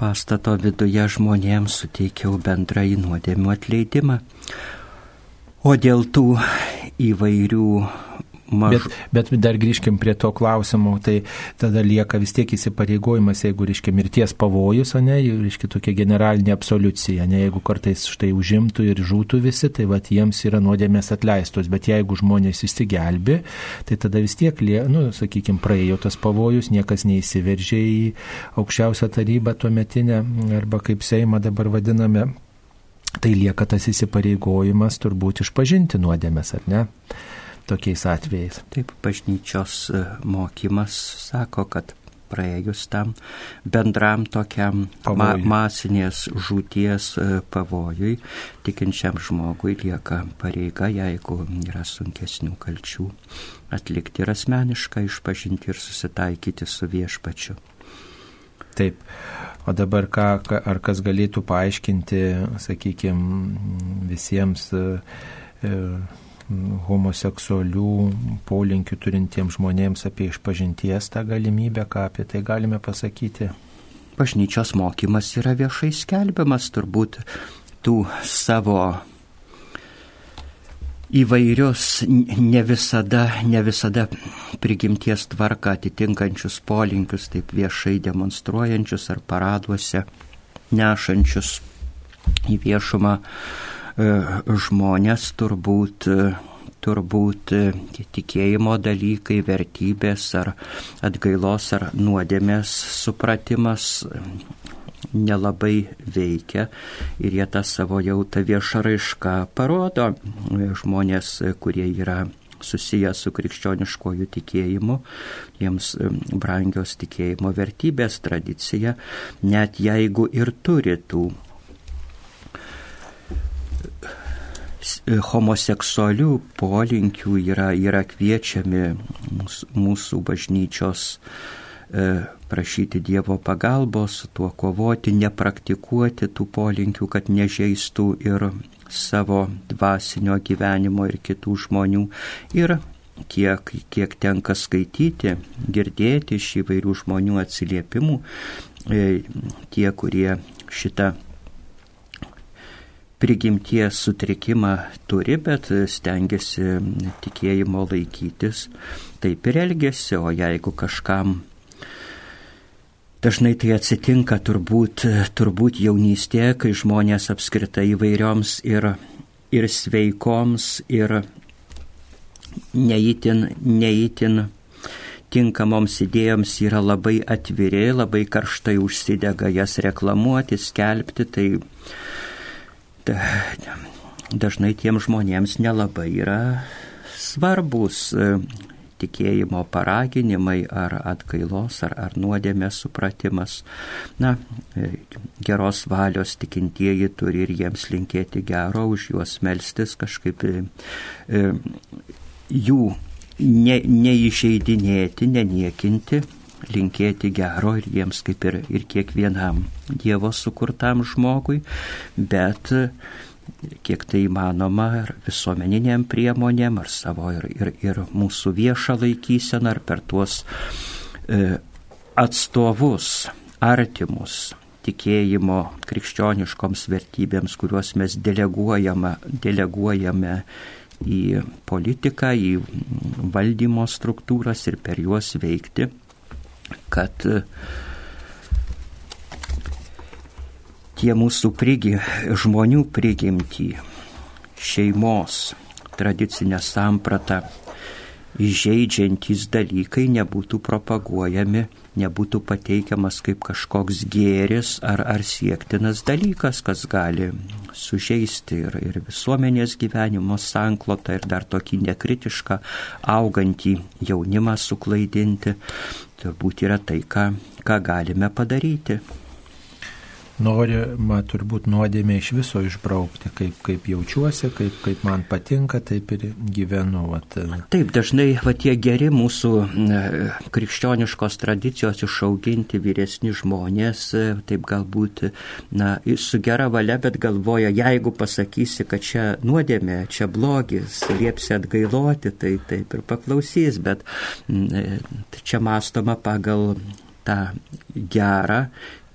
Pastato viduje žmonėms suteikiau bendrąjį nuodėmių atleidimą. O dėl tų įvairių Maž... Bet, bet dar grįžkim prie to klausimo, tai tada lieka vis tiek įsipareigojimas, jeigu, reiškia, mirties pavojus, o ne, reiškia, tokia generalinė absoliucija, ne, jeigu kartais štai užimtų ir žūtų visi, tai va, jiems yra nuodėmės atleistos, bet jeigu žmonės įsigelbi, tai tada vis tiek, nu, sakykime, praėjo tas pavojus, niekas neįsiveržė į aukščiausią tarybą tuo metinę, arba kaip Seimą dabar vadiname tai lieka tas įsipareigojimas turbūt išpažinti nuodėmės, ar ne? Tokiais atvejais. Taip, bažnyčios e, mokymas sako, kad praėjus tam bendram tokiam ma masinės žūties e, pavojui, tikinčiam žmogui lieka pareiga, jeigu yra sunkesnių kalčių, atlikti ir asmenišką išpažinti ir susitaikyti su viešpačiu. Taip. O dabar ką, ar kas galėtų paaiškinti, sakykime, visiems e, e, homoseksualių polinkių turintiems žmonėms apie išpažinties tą galimybę, ką apie tai galime pasakyti? Bažnyčios mokymas yra viešai skelbiamas, turbūt tų savo įvairius, ne visada, ne visada prigimties tvarką atitinkančius polinkius, taip viešai demonstruojančius ar paraduose nešančius į viešumą žmonės turbūt turbūt tikėjimo dalykai, vertybės ar atgailos ar nuodėmės supratimas nelabai veikia ir jie tą savo jau tą viešą raišką parodo žmonės, kurie yra susiję su krikščioniškojų tikėjimu, jiems brangios tikėjimo vertybės tradicija, net jeigu ir turi tų homoseksualių polinkių yra, yra kviečiami mūsų, mūsų bažnyčios e, prašyti Dievo pagalbos, tuo kovoti, nepraktikuoti tų polinkių, kad nežeistų ir savo dvasinio gyvenimo ir kitų žmonių. Ir kiek, kiek tenka skaityti, girdėti iš įvairių žmonių atsiliepimų, e, tie, kurie šitą prigimties sutrikimą turi, bet stengiasi tikėjimo laikytis, taip ir elgesi, o jeigu kažkam Dažnai tai atsitinka turbūt, turbūt jaunystėje, kai žmonės apskritai įvairioms ir, ir sveikoms, ir neįtin, neįtin tinkamoms idėjoms yra labai atviri, labai karštai užsidega jas reklamuoti, skelbti, tai dažnai tiem žmonėms nelabai yra svarbus e, tikėjimo paraginimai ar atgailos ar, ar nuodėmės supratimas. Na, e, geros valios tikintieji turi ir jiems linkėti gero, už juos melstis kažkaip e, jų ne, neišeidinėti, neniekinti, linkėti gero ir jiems kaip ir, ir kiekvienam Dievo sukurtam žmogui, bet kiek tai įmanoma ar visuomeniniam priemonėm, ar savo ir, ir, ir mūsų viešą laikyseną, ar per tuos e, atstovus, artimus tikėjimo krikščioniškoms vertybėms, kuriuos mes deleguojame, deleguojame į politiką, į valdymo struktūras ir per juos veikti kad e, tie mūsų prigi, žmonių prigimtį, šeimos tradicinę sampratą įžeidžiantys dalykai nebūtų propaguojami, nebūtų pateikiamas kaip kažkoks gėris ar, ar siektinas dalykas, kas gali sužeisti ir, ir visuomenės gyvenimo sanklotą ir dar tokį nekritišką augantį jaunimą suklaidinti. Turbūt yra tai, ką, ką galime padaryti norima turbūt nuodėmė iš viso išbraukti, kaip, kaip jaučiuosi, kaip, kaip man patinka, taip ir gyvenu. Vat. Taip, dažnai va, tie geri mūsų krikščioniškos tradicijos išauginti vyresni žmonės, taip galbūt na, su gera valia, bet galvoja, jeigu pasakysi, kad čia nuodėmė, čia blogis, liepsi atgailoti, tai taip ir paklausys, bet e, čia mąstoma pagal tą gerą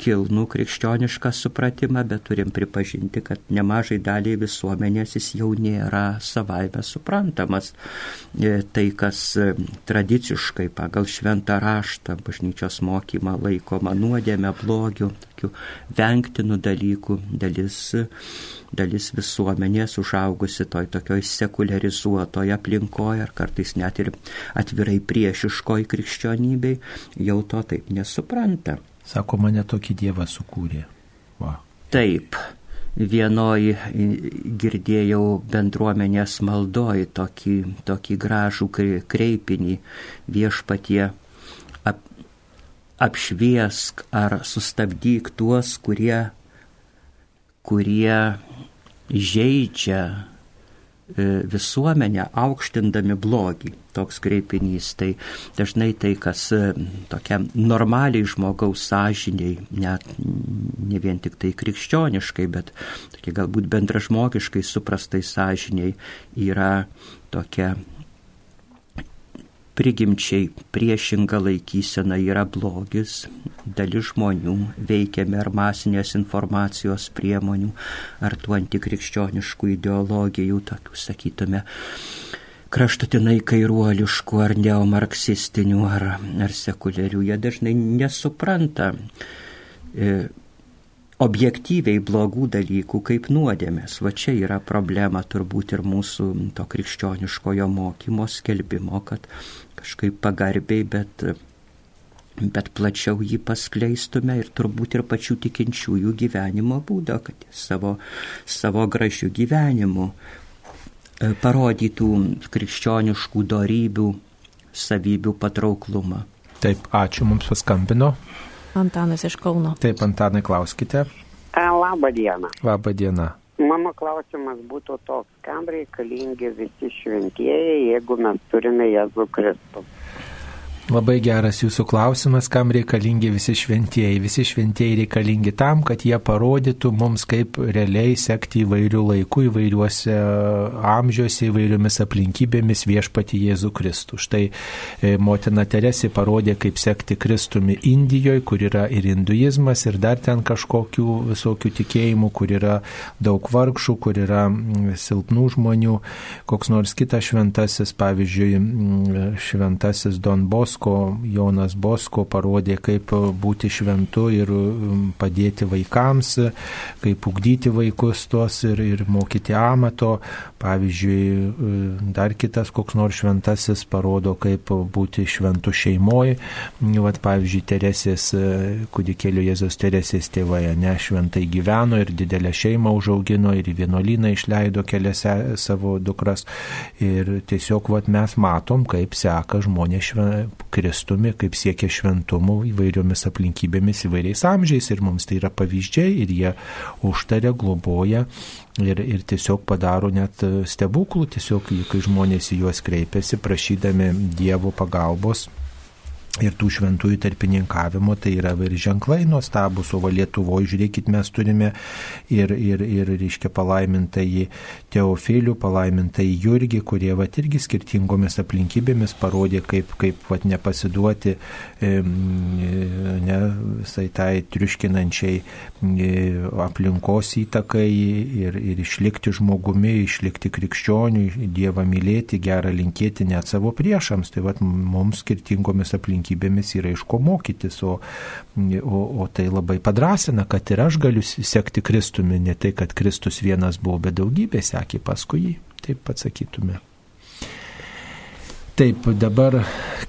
kilnų krikščionišką supratimą, bet turim pripažinti, kad nemažai daliai visuomenės jis jau nėra savaime suprantamas. E, tai, kas e, tradiciškai pagal šventą raštą bažnyčios mokymą laikoma nuodėmė, blogių, tokių vengtinų dalykų, dalis dalis visuomenės užaugusi toj tokioj sekularizuotoje aplinkoje ar kartais net ir atvirai priešiškoj krikščionybei, jau to taip nesupranta. Sako, mane tokį dievą sukūrė. Va. Taip, vienoj girdėjau bendruomenės maldoj tokį, tokį gražų kreipinį viešpatie ap, apšviesk ar sustabdyk tuos, kurie, kurie žaidžia visuomenę aukštindami blogį. Toks kreipinys. Tai dažnai tai, kas e, tokiam normaliai žmogaus sąžiniai, net ne vien tik tai krikščioniškai, bet tokie galbūt bendražmogiškai suprastai sąžiniai yra tokia prigimčiai priešinga laikysena yra blogis, dalis žmonių veikiami ar masinės informacijos priemonių, ar tų antikrikščioniškų ideologijų, tokių sakytume, kraštutinai kairuoliškų ar neomarksistinių ar, ar sekuliarių. Jie dažnai nesupranta e, objektyviai blogų dalykų kaip nuodėmės. Va čia yra problema turbūt ir mūsų to krikščioniškojo mokymo skelbimo, kad kažkaip pagarbiai, bet, bet plačiau jį paskleistume ir turbūt ir pačių tikinčiųjų gyvenimo būdą, kad savo, savo gražių gyvenimų e, parodytų krikščioniškų darybių, savybių patrauklumą. Taip, ačiū mums paskambino. Antanas iš Kauno. Taip, Antanai, klauskite. Labą dieną. Labą dieną. Mano klausimas būtų toks, kam reikalingi visi šventieji, jeigu mes turime Jėzų Kristų? Labai geras jūsų klausimas, kam reikalingi visi šventieji. Visi šventieji reikalingi tam, kad jie parodytų mums, kaip realiai sekti įvairių laikų, įvairiuose amžiuose, įvairiomis aplinkybėmis viešpati Jėzų Kristų. Štai e, motina Teresė parodė, kaip sekti Kristumi Indijoje, kur yra ir hinduizmas, ir dar ten kažkokių visokių tikėjimų, kur yra daug vargšų, kur yra silpnų žmonių. Koks nors kitas šventasis, pavyzdžiui, šventasis Don Bos Bosko, Jonas Bosko parodė, kaip būti šventu ir um, padėti vaikams, kaip ugdyti vaikus tos ir, ir mokyti amato. Pavyzdžiui, um, dar kitas koks nors šventasis parodo, kaip būti šventu šeimoje. Vat, pavyzdžiui, Teresės, kūdikėlio Jėzos Teresės tėvai, ne šventai gyveno ir didelę šeimą užaugino ir į vienuolyną išleido kelias savo dukras. Ir tiesiog vat, mes matom, kaip seka žmonės šven, Kristumi, kaip siekia šventumų įvairiomis aplinkybėmis, įvairiais amžiais. Ir mums tai yra pavyzdžiai ir jie užtarė, globoja ir, ir tiesiog padaro net stebuklų, tiesiog kai žmonės į juos kreipiasi prašydami Dievo pagalbos ir tų šventųjų tarpininkavimo, tai yra ir ženklai nuostabus, o Lietuvoje, žiūrėkit, mes turime ir, ir, ir reiškia, palaimintai Teofilių, palaimintai Jurgį, kurie va irgi skirtingomis aplinkybėmis parodė, kaip, kaip va nepasiduoti ne, visai tai triuškinančiai aplinkos įtakai ir, ir išlikti žmogumi, išlikti krikščioniui, Dievą mylėti, gerą linkėti net savo priešams. Tai va mums skirtingomis aplinkybėmis aplinkybėmis yra iš ko mokytis, o, o, o tai labai padrasina, kad ir aš galiu sekti Kristumi, ne tai, kad Kristus vienas buvo, bet daugybė sekė paskui jį, taip pasakytume. Taip, dabar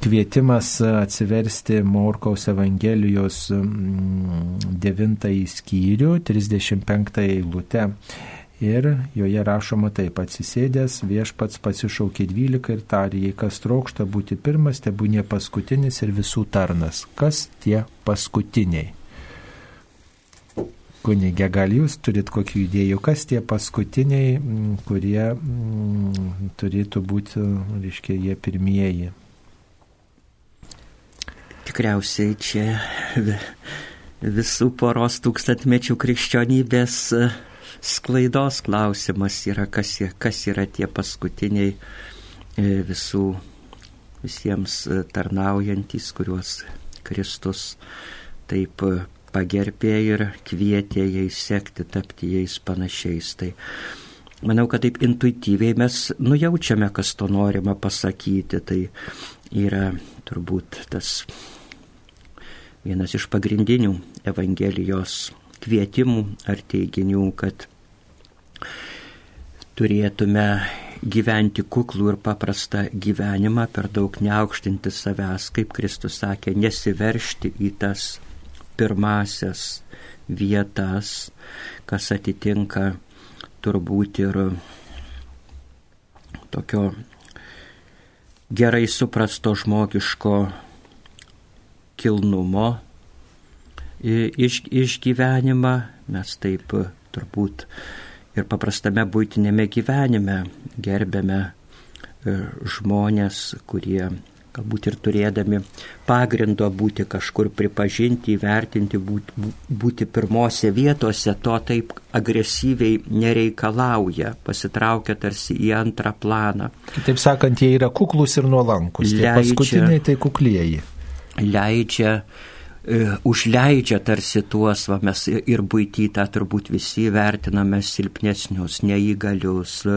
kvietimas atsiversti Morkaus Evangelijos 9 skyrių, 35 eilutę. Ir joje rašoma taip, atsisėdęs viešpats pasišaukė dvylika ir tarė, jei kas trokšta būti pirmas, te būnė paskutinis ir visų tarnas. Kas tie paskutiniai? Kunigė, gal jūs turit kokių idėjų, kas tie paskutiniai, kurie mm, turėtų būti, reiškia, jie pirmieji? Tikriausiai čia visų poros tūkstantmečių krikščionybės sklaidos klausimas yra, kas, kas yra tie paskutiniai e, visų, visiems e, tarnaujantis, kuriuos Kristus taip e, pagerbė ir kvietė jais sekti, tapti jais panašiais. Tai manau, kad taip intuityviai mes nujaučiame, kas to norima pasakyti. Tai yra turbūt tas vienas iš pagrindinių Evangelijos kvietimų ar teiginių, kad turėtume gyventi kuklų ir paprastą gyvenimą, per daug neaukštinti savęs, kaip Kristus sakė, nesiveršti į tas pirmasias vietas, kas atitinka turbūt ir tokio gerai suprasto žmogiško kilnumo iš, išgyvenimą. Mes taip turbūt ir paprastame būtinėme gyvenime gerbėme e, žmonės, kurie galbūt ir turėdami pagrindo būti kažkur pripažinti, įvertinti, būti, būti pirmose vietose, to taip agresyviai nereikalauja, pasitraukia tarsi į antrą planą. Kitaip sakant, jie yra kuklus ir nuolankus. Leidžia, paskutiniai tai kuklieji. Leidžia E, užleidžia tarsi tuos, va, mes ir būtytą turbūt visi vertiname silpnesnius, neįgalius, e,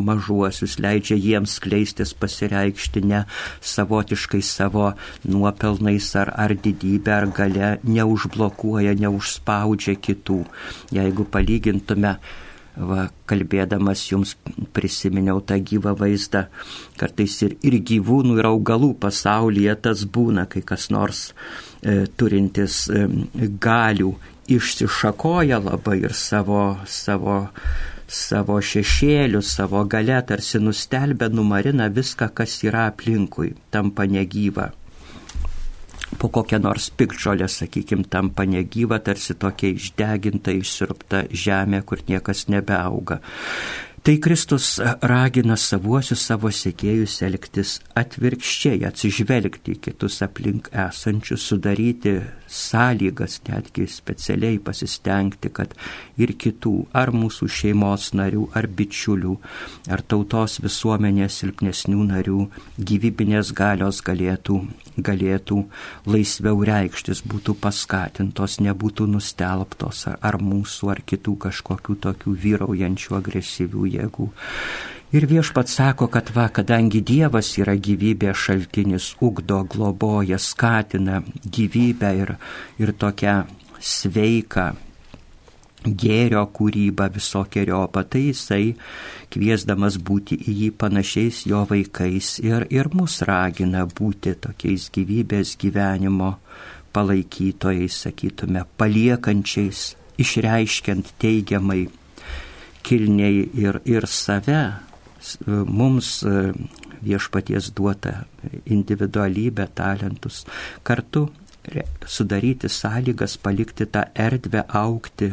mažuosius, leidžia jiems skleistis, pasireikšti ne savotiškai savo nuopelnais ar, ar didybę, ar gale, neužblokuoja, neužspaudžia kitų. Jeigu palygintume Va, kalbėdamas jums prisiminiau tą gyvą vaizdą, kartais ir, ir gyvūnų, ir augalų pasaulyje tas būna, kai kas nors e, turintis e, galių išsišakoja labai ir savo, savo, savo šešėlių, savo gale tarsi nustelbė, numarina viską, kas yra aplinkui, tampa negyva po kokią nors pikdžolę, sakykime, tampa negyva, tarsi tokia išdeginta, išsirpta žemė, kur niekas nebeauga. Tai Kristus ragina savuosius savo sėkėjus elgtis atvirkščiai, atsižvelgti į kitus aplink esančius, sudaryti sąlygas, netgi specialiai pasistengti, kad ir kitų, ar mūsų šeimos narių, ar bičiulių, ar tautos visuomenės silpnesnių narių gyvybinės galios galėtų galėtų laisviau reikštis, būtų paskatintos, nebūtų nustelbtos ar, ar mūsų, ar kitų kažkokių tokių vyraujančių agresyvių jėgų. Ir viešpat sako, kad va, kadangi Dievas yra gyvybės šaltinis, ugdo, globoja, skatina gyvybę ir, ir tokią sveiką gėrio kūrybą visokiojopą, tai jisai kviesdamas būti į jį panašiais jo vaikais ir, ir mus ragina būti tokiais gyvybės gyvenimo palaikytojais, sakytume, paliekančiais, išreiškiant teigiamai kilniai ir, ir save, mums e, viešpaties duota individualybę, talentus, kartu sudaryti sąlygas, palikti tą erdvę aukti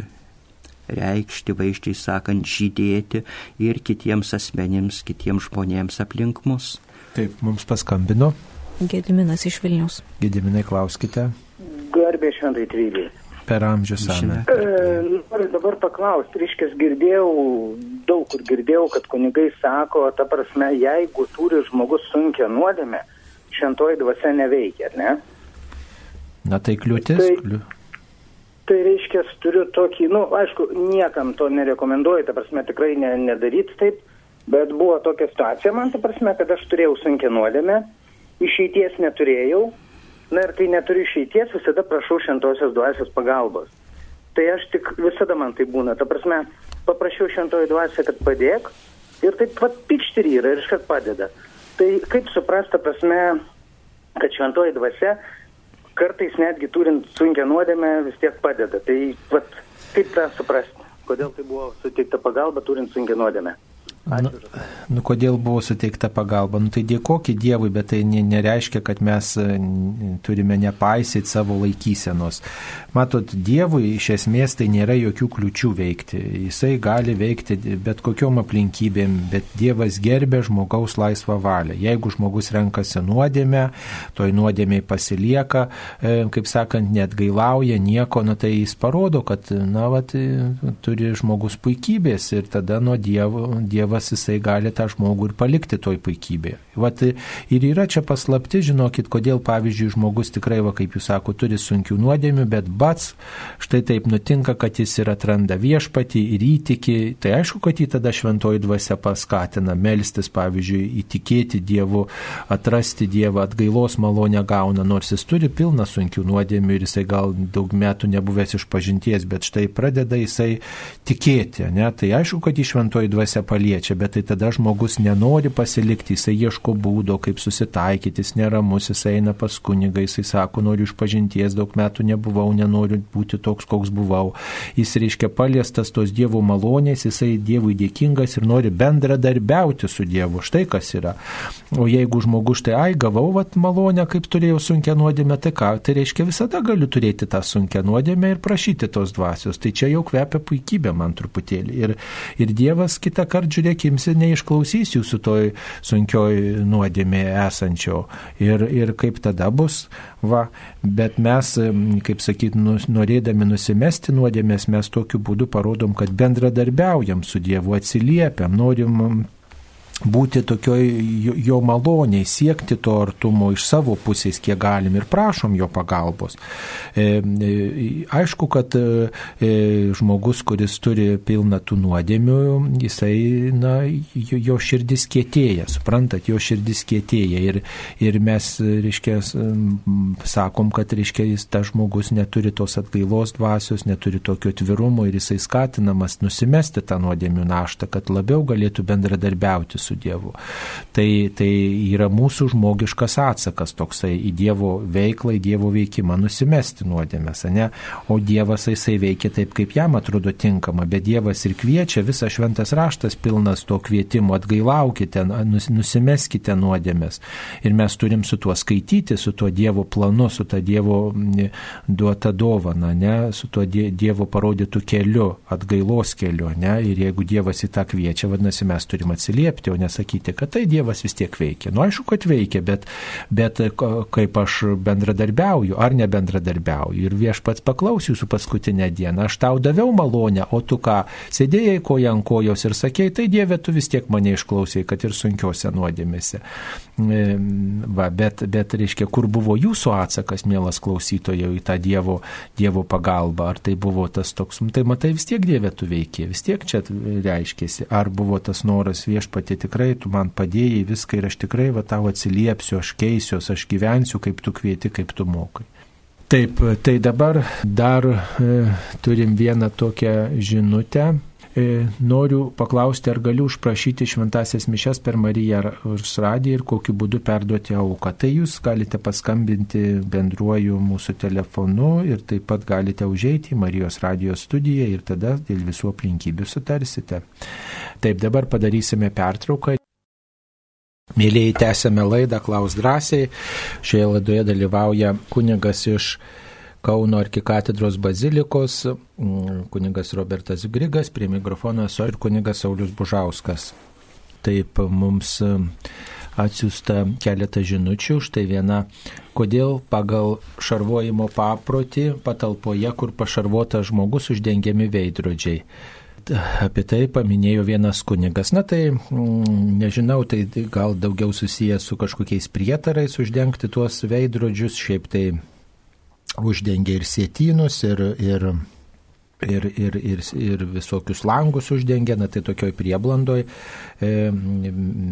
reikšti, vaiščiai sakant, žydėti ir kitiems asmenims, kitiems žmonėms aplink mus. Taip, mums paskambino. Gediminas iš Vilnius. Gediminai, klauskite. Garbė šventai trylė. Per amžius. E, noriu dabar paklausti, reiškia, girdėjau, daug kur girdėjau, kad kunigai sako, ta prasme, jeigu turi žmogus sunkia nuodėmė, šventoji dvasia neveikia, ne? Na tai kliūtis. Tai. Tai reiškia, turiu tokį, na, nu, aišku, niekam to nerekomenduoju, ta prasme, tikrai ne, nedaryti taip, bet buvo tokia situacija man, ta prasme, kad aš turėjau sunkę nuodėmę, išeities neturėjau, na ir kai neturiu išeities, visada prašau šventosios dvasios pagalbos. Tai aš tik visada man tai būna, ta prasme, paprašiau šventojo dvasią, kad padėk ir taip pat pikštir yra ir iškart padeda. Tai kaip suprasti, ta prasme, kad šventoji dvasia kartais netgi turint sunkę nuodėmę vis tiek padeda. Tai vat, kaip tą suprasti? Kodėl tai buvo suteikta pagalba turint sunkę nuodėmę? Nu, nu, kodėl buvo suteikta pagalba? Nu, tai dėkokit Dievui, bet tai nereiškia, kad mes e, turime nepaisyti savo laikysenos. Matot, Dievui iš esmės tai nėra jokių kliučių veikti. Jisai gali veikti bet kokiom aplinkybėm, bet Dievas gerbė žmogaus laisvą valią. Jeigu žmogus renkasi nuodėmę, toj nuodėmiai pasilieka, e, kaip sakant, net gailauja nieko, nu, tai jis parodo, kad, na, vat, turi žmogus puikybės ir tada nuo Dievo, Dievo Dievas jisai gali tą žmogų ir palikti toj puikybėje. Vat ir yra čia paslapti, žinokit, kodėl, pavyzdžiui, žmogus tikrai, va, kaip jūs sako, turi sunkių nuodėmių, bet bats, štai taip nutinka, kad jis ir atranda viešpatį ir įtiki. Tai aišku, kad jį tada šventoji dvasia paskatina melstis, pavyzdžiui, įtikėti Dievu, atrasti Dievą, atgailos malonę gauna, nors jis turi pilną sunkių nuodėmių ir jisai gal daug metų nebuvęs iš pažinties, bet štai pradeda jisai tikėti, ne? Tai aišku, kad jį šventoji dvasia paliečia liečia, bet tai tada žmogus nenori pasilikti, jisai ieško būdo, kaip susitaikyti, jis neramus, jisai eina pas kunigą, jisai sako, noriu iš pažinties, daug metų nebuvau, nenoriu būti toks, koks buvau. Jis reiškia paliestas tos Dievo malonės, jisai Dievui dėkingas ir nori bendradarbiauti su Dievu. Štai kas yra. O jeigu žmogus štai, ai, gavau vat, malonę, kaip turėjau sunkę nuodėmę, tai ką? Tai reiškia visada galiu turėti tą sunkę nuodėmę ir prašyti tos dvasios. Tai čia jau kvepia puikybė man truputėlį. Ir, ir Dievas kitą kartą žiūrėk, imsi neišklausys jūsų toj sunkioj nuodėmė esančio. Ir, ir kaip tada bus, va, bet mes, kaip sakyt, norėdami nusimesti nuodėmės, mes tokiu būdu parodom, kad bendradarbiaujam su Dievu, atsiliepiam, norim būti tokioj jo maloniai, siekti to artumo iš savo pusės, kiek galim ir prašom jo pagalbos. E, e, aišku, kad e, žmogus, kuris turi pilną tų nuodėmių, jisai, na, jo širdis kietėja, suprantat, jo širdis kietėja ir, ir mes, reiškia, sakom, kad, reiškia, jis tas žmogus neturi tos atgailos dvasios, neturi tokio tvirumo ir jisai skatinamas nusimesti tą nuodėmių naštą, kad labiau galėtų bendradarbiauti su Dievu. Tai, tai yra mūsų žmogiškas atsakas toksai į Dievo veiklą, į Dievo veikimą, nusimesti nuodėmės, ne? O Dievas jisai veikia taip, kaip jam atrodo tinkama, bet Dievas ir kviečia, visas šventas raštas pilnas to kvietimo, atgailaukite, nusimeskite nuodėmės. Ir mes turim su tuo skaityti, su tuo Dievo planu, su ta Dievo duota dovana, ne? su tuo Dievo parodytų keliu, atgailos keliu. Ne? Ir jeigu Dievas į tą kviečia, vadinasi, mes turim atsiliepti, o nesakyti, kad tai Dievas vis tiek veikia. Nu, aišku, kad veikia, bet, bet kaip aš bendradarbiauju ar nebendradarbiauju. Ir viešpats paklaus jūsų paskutinę dieną, aš tau daviau malonę, o tu ką, sėdėjai koja ant kojos ir sakėjai, tai Dieve, tu vis tiek mane išklausai, kad ir sunkiose nuodėmėse. E, va, bet, bet, reiškia, kur buvo jūsų atsakas, mielas klausytojai, į tą Dievo, dievo pagalbą? Ar tai buvo tas toks, tai matai, vis tiek Dieve tu veikė, vis tiek čia reiškėsi. Ar buvo tas noras viešpatė tikrai tu man padėjai viską ir aš tikrai va tau atsiliepsiu, aš keisiuos, aš gyvensiu, kaip tu kvieti, kaip tu mokai. Taip, tai dabar dar e, turim vieną tokią žinutę. E, noriu paklausti, ar galiu užprašyti šventasias mišes per Mariją radiją ir kokiu būdu perduoti auką. Tai jūs galite paskambinti bendruoju mūsų telefonu ir taip pat galite užeiti į Marijos radijos studiją ir tada dėl visų aplinkybių sutarsite. Taip, dabar padarysime pertrauką. Mėlyjei, tęsėme laidą Klaus drąsiai. Šioje laidoje dalyvauja kunigas iš Kauno arkikatedros bazilikos, mm, kunigas Robertas Grigas, prie mikrofono esu ir kunigas Saulis Bužauskas. Taip mums atsiųsta keletą žinučių, štai viena, kodėl pagal šarvojimo paprotį patalpoje, kur pašarvotas žmogus, uždengiami veidrodžiai apie tai paminėjo vienas kunigas. Na tai mm, nežinau, tai gal daugiau susijęs su kažkokiais prietarais uždengti tuos veidrodžius, šiaip tai uždengia ir sėtynus, ir, ir ir, ir, ir, ir visokius langus uždengia, na tai tokioj prieblandoj e,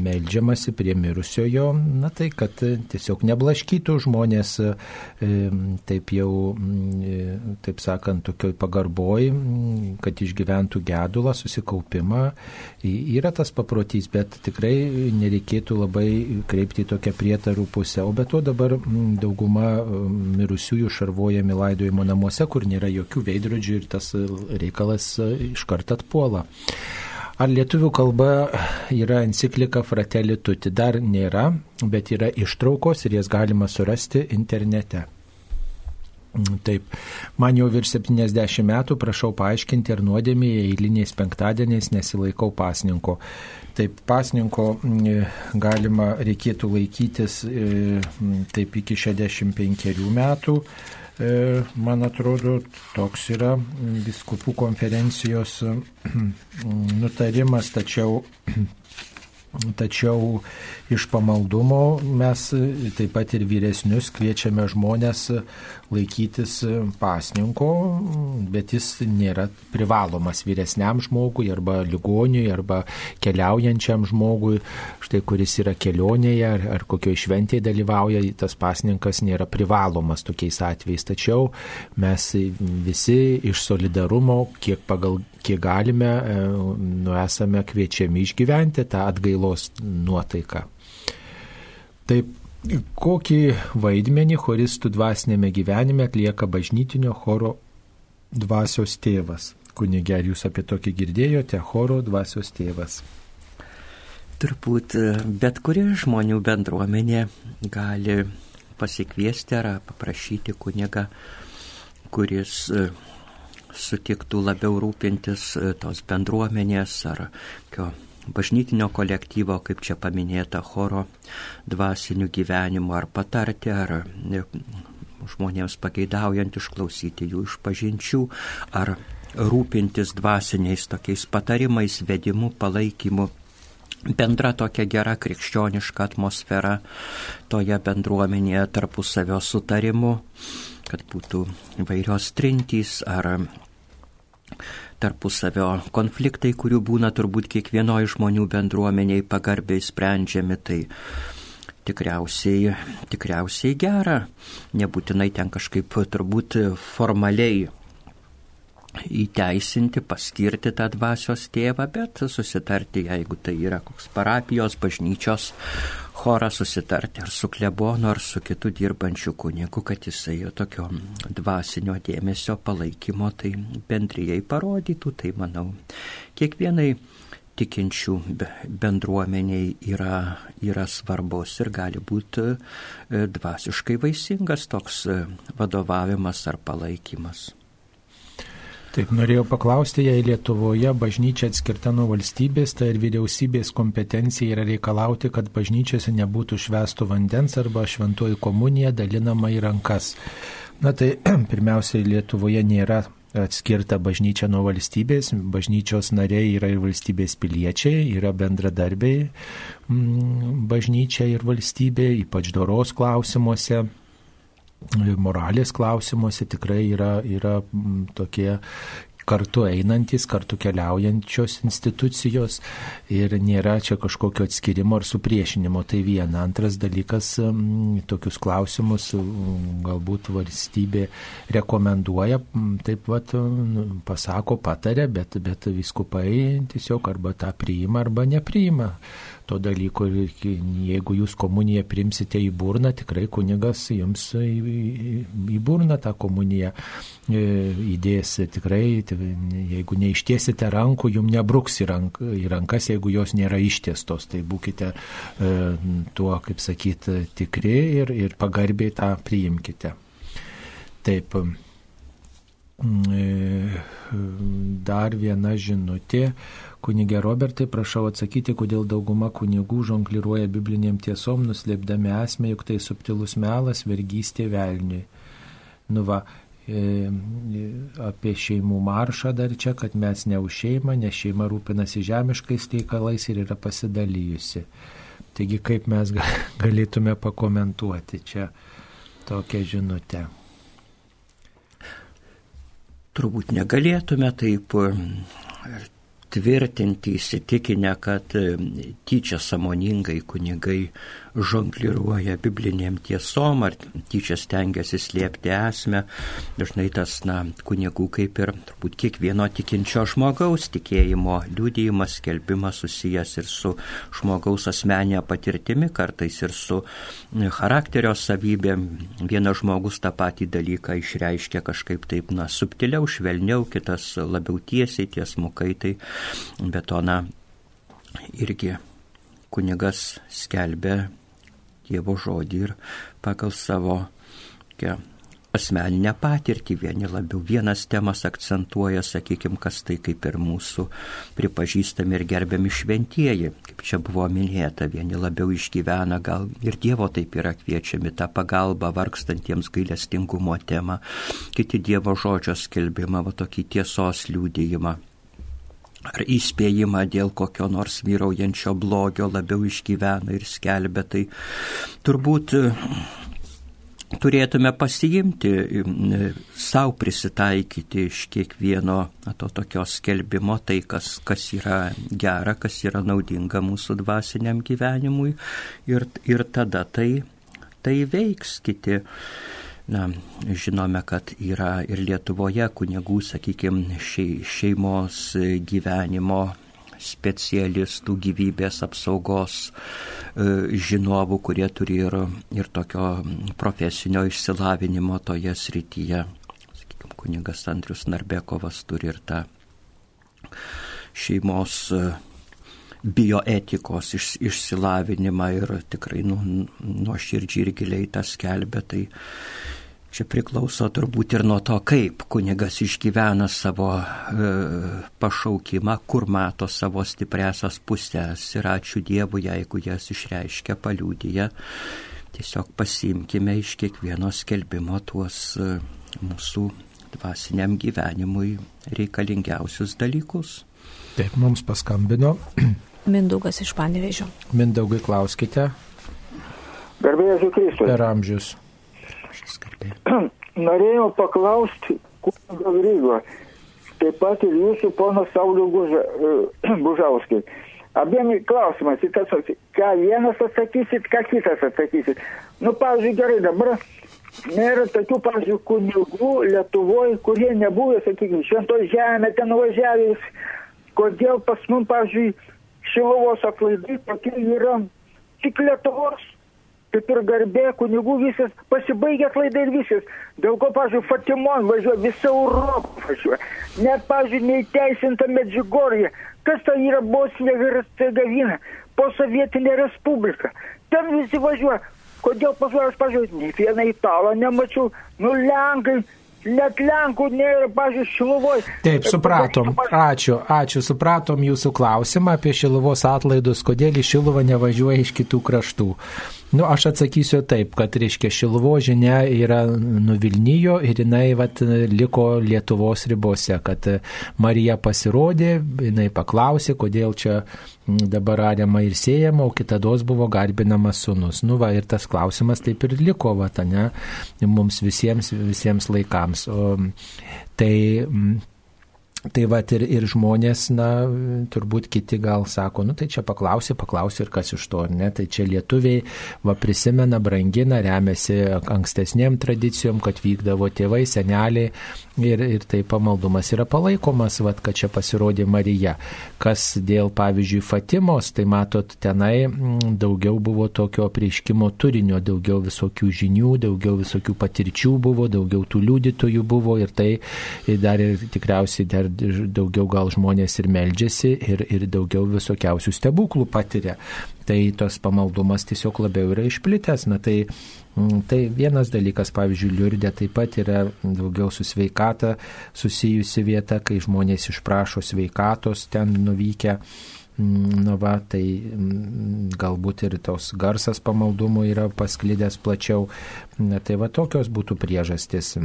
meldžiamasi prie mirusiojo, na tai kad tiesiog neblaškytų žmonės e, taip jau, e, taip sakant, tokioj pagarboj, kad išgyventų gedulą, susikaupimą. Yra tas paprotys, bet tikrai nereikėtų labai kreipti tokią prietarų pusę. O be to dabar dauguma mirusiųjų šarvojami laidojimo namuose, kur nėra jokių veidrodžių ir tas reikalas iš karto atpuola. Ar lietuvių kalba yra enciklika Fratelli Tutti? Dar nėra, bet yra ištraukos ir jas galima surasti internete. Mm, taip, man jau virš 70 metų, prašau paaiškinti, ar nuodėmėje eiliniais penktadieniais nesilaikau pasninko. Taip, pasninko mm, galima reikėtų laikytis e, taip iki 65 metų man atrodo, toks yra biskupų konferencijos (clears throat) nutarimas, tačiau (clears throat) Tačiau iš pamaldumo mes taip pat ir vyresnius kviečiame žmonės laikytis pasninko, bet jis nėra privalomas vyresniam žmogui arba ligoniui arba keliaujančiam žmogui, štai kuris yra kelionėje ar, ar kokioje šventėje dalyvauja, tas pasninkas nėra privalomas tokiais atvejais. Tačiau mes visi iš solidarumo, kiek pagal kiek galime, e, nu, esame kviečiami išgyventi tą atgailos nuotaiką. Taip, kokį vaidmenį choristų dvasinėme gyvenime atlieka bažnytinio choro dvasios tėvas? Kunigė, ar jūs apie tokį girdėjote, choro dvasios tėvas? Turbūt e, bet kuri žmonių bendruomenė gali pasikviesti ar paprašyti kunigą, kuris e, sutiktų labiau rūpintis e, tos bendruomenės ar kio bažnytinio kolektyvo, kaip čia paminėta, choro dvasinių gyvenimų, ar patarti, ar žmonėms pageidaujant išklausyti jų išpažinčių, ar rūpintis dvasiniais tokiais patarimais, vedimu, palaikymu. Bendra tokia gera krikščioniška atmosfera toje bendruomenėje tarpusavio sutarimu, kad būtų įvairios trintys ar tarpusavio konfliktai, kurių būna turbūt kiekvienoje žmonių bendruomeniai pagarbiai sprendžiami, tai tikriausiai, tikriausiai gera. Nebūtinai ten kažkaip turbūt formaliai įteisinti, paskirti tą dvasios tėvą, bet susitarti, jeigu tai yra koks parapijos, bažnyčios chorą, susitarti ar su klebonu, ar su kitu dirbančiu kunigu, kad jisai jo tokio dvasinio dėmesio palaikymo tai bendrijai parodytų. Tai manau, kiekvienai tikinčių bendruomeniai yra, yra svarbus ir gali būti e, dvasiškai vaisingas toks e, vadovavimas ar palaikymas. Taip, norėjau paklausti, jei Lietuvoje bažnyčia atskirta nuo valstybės, tai ir vyriausybės kompetencija yra reikalauti, kad bažnyčiose nebūtų švestų vandens arba šventoji komunija dalinama į rankas. Na tai (clears throat) pirmiausiai Lietuvoje nėra atskirta bažnyčia nuo valstybės, bažnyčios nariai yra ir valstybės piliečiai, yra bendradarbiai mm, bažnyčia ir valstybė, ypač doros klausimuose moralės klausimuose tikrai yra, yra tokie kartu einantis, kartu keliaujančios institucijos ir nėra čia kažkokio atskirimo ar supriešinimo. Tai viena. Antras dalykas, tokius klausimus galbūt valstybė rekomenduoja, taip pat pasako, patarė, bet, bet viskupai tiesiog arba tą priima arba nepriima to dalyko. Jeigu jūs komuniją primsite į burną, tikrai kunigas jums į, į burną tą komuniją e, įdės. Tikrai, jeigu neištiesite rankų, jums nebruks į, rank, į rankas, jeigu jos nėra ištiestos. Tai būkite e, tuo, kaip sakyti, tikri ir, ir pagarbiai tą priimkite. Taip. E, dar viena žinutė Kunigė Robertai, prašau atsakyti, kodėl dauguma kunigų žongliruoja bibliniam tiesom, nuslėpdami esmę, juk tai subtilus melas, vergystė velniui. Nu va, e, apie šeimų maršą dar čia, kad mes ne už šeimą, nes šeima rūpinasi žemiškais reikalais ir yra pasidalijusi. Taigi kaip mes (laughs) galėtume pakomentuoti čia tokią žinutę? Turbūt negalėtume taip tvirtinti įsitikinę, kad tyčia samoningai kunigai žongliruoja bibliniam tiesom ar tyčia stengiasi slėpti esmę. Dažnai tas, na, kunigų kaip ir turbūt kiekvieno tikinčio žmogaus tikėjimo liūdėjimas, skelbimas susijęs ir su žmogaus asmenė patirtimi, kartais ir su charakterio savybėm. Vienas žmogus tą patį dalyką išreiškia kažkaip taip, na, subtiliau, švelniau, kitas labiau tiesiai, tiesmukai. Tai be to, na, irgi kunigas skelbia Dievo žodį ir pagal savo kia, asmeninę patirtį vieni labiau vienas temas akcentuoja, sakykime, kas tai kaip ir mūsų pripažįstami ir gerbiami šventieji, kaip čia buvo minėta, vieni labiau išgyvena, gal ir Dievo taip yra kviečiami tą pagalbą vargstantiems gailestingumo temą, kiti Dievo žodžio skelbimą, va tokį tiesos liūdėjimą ar įspėjimą dėl kokio nors vyraujančio blogio labiau išgyvena ir skelbia, tai turbūt e, turėtume pasiimti, e, savo prisitaikyti iš kiekvieno to tokio skelbimo tai, kas, kas yra gera, kas yra naudinga mūsų dvasiniam gyvenimui. Ir, ir tada tai, tai veiks kiti Na, žinome, kad yra ir Lietuvoje kunigų, sakykime, šeimos gyvenimo specialistų gyvybės apsaugos e, žinovų, kurie turi ir, ir tokio profesinio išsilavinimo toje srityje. Sakykime, kunigas Andrius Narbekovas turi ir tą šeimos e, bioetikos iš, išsilavinimą ir tikrai nu, nuoširdžiai ir giliai tą skelbia. Tai Čia priklauso turbūt ir nuo to, kaip kunigas išgyvena savo e, pašaukimą, kur mato savo stipresias pusės ir ačiū Dievui, jeigu jas išreiškia paliūdėje. Tiesiog pasimkime iš kiekvieno skelbimo tuos e, mūsų dvasiniam gyvenimui reikalingiausius dalykus. Taip, mums paskambino. (clears throat) Mindaugas iš Panevežio. Mindaugai, klauskite. Garbėjai Kristus. Per amžius. (clears throat) Norėjau paklausti, kunigo Rygo, taip pat ir jūsų pono Saulių Guža, (clears throat) Bužauskai. Abiem klausimas, tas, ką vienas atsakysit, ką kitas atsakysit. Nu, pavyzdžiui, gerai, dabar nėra tokių, pavyzdžiui, kunigų Lietuvoje, kurie nebuvę, sakykime, šventoje žemė, ten nuvažiavęs. Kodėl pas mums, pavyzdžiui, Šilovos atlaidai tokie yra tik Lietuvos kaip ir garbė, kunigų visas, pasibaigė klaidai ir visas. Dėl ko, pažiūrėjau, Fatimon važiuoja, visa Europa važiuoja. Net, pažiūrėjau, neįteisinta Medžiugorija. Kas tai yra Bosnija ir Hercegovina, posovietinė respublika. Ten visi važiuoja. Kodėl pas aš, pažiūrėjau, nei vieną italą nemačiau. Nu, Lenkai, net Lenkų nėra, pažiūrėjau, Šiluvoje. Taip, supratom. Ačiū, ačiū, supratom jūsų klausimą apie Šiluvos atlaidus, kodėl į Šiluvą nevažiuoja iš kitų kraštų. Nu, aš atsakysiu taip, kad, reiškia, Šilvo žinia yra nuvilnijo ir jinai vat, liko Lietuvos ribose, kad Marija pasirodė, jinai paklausė, kodėl čia dabar ariama ir siejama, o kitados buvo garbinamas sunus. Nu, va, ir tas klausimas taip ir liko, va, ne, mums visiems, visiems laikams. O, tai Tai va ir, ir žmonės, na, turbūt kiti gal sako, nu tai čia paklausė, paklausė ir kas iš to, ne? Tai čia lietuviai, va prisimena, brangina, remiasi ankstesniem tradicijom, kad vykdavo tėvai, seneliai ir, ir tai pamaldumas yra palaikomas, va, kad čia pasirodė Marija. Kas dėl, pavyzdžiui, Fatimos, tai matot, tenai daugiau buvo tokio prieškimo turinio, daugiau visokių žinių, daugiau visokių patirčių buvo, daugiau tų liudytojų buvo ir tai dar ir tikriausiai dar daugiau gal žmonės ir meldžiasi ir, ir daugiau visokiausių stebuklų patiria. Tai tos pamaldumas tiesiog labiau yra išplitęs. Na, tai, mm, tai vienas dalykas, pavyzdžiui, liurdė taip pat yra daugiau su sveikata susijusi vieta, kai žmonės išprašo sveikatos ten nuvykę. Mm, nu va, tai mm, galbūt ir tos garsas pamaldumų yra pasklidęs plačiau. Na, tai va tokios būtų priežastis.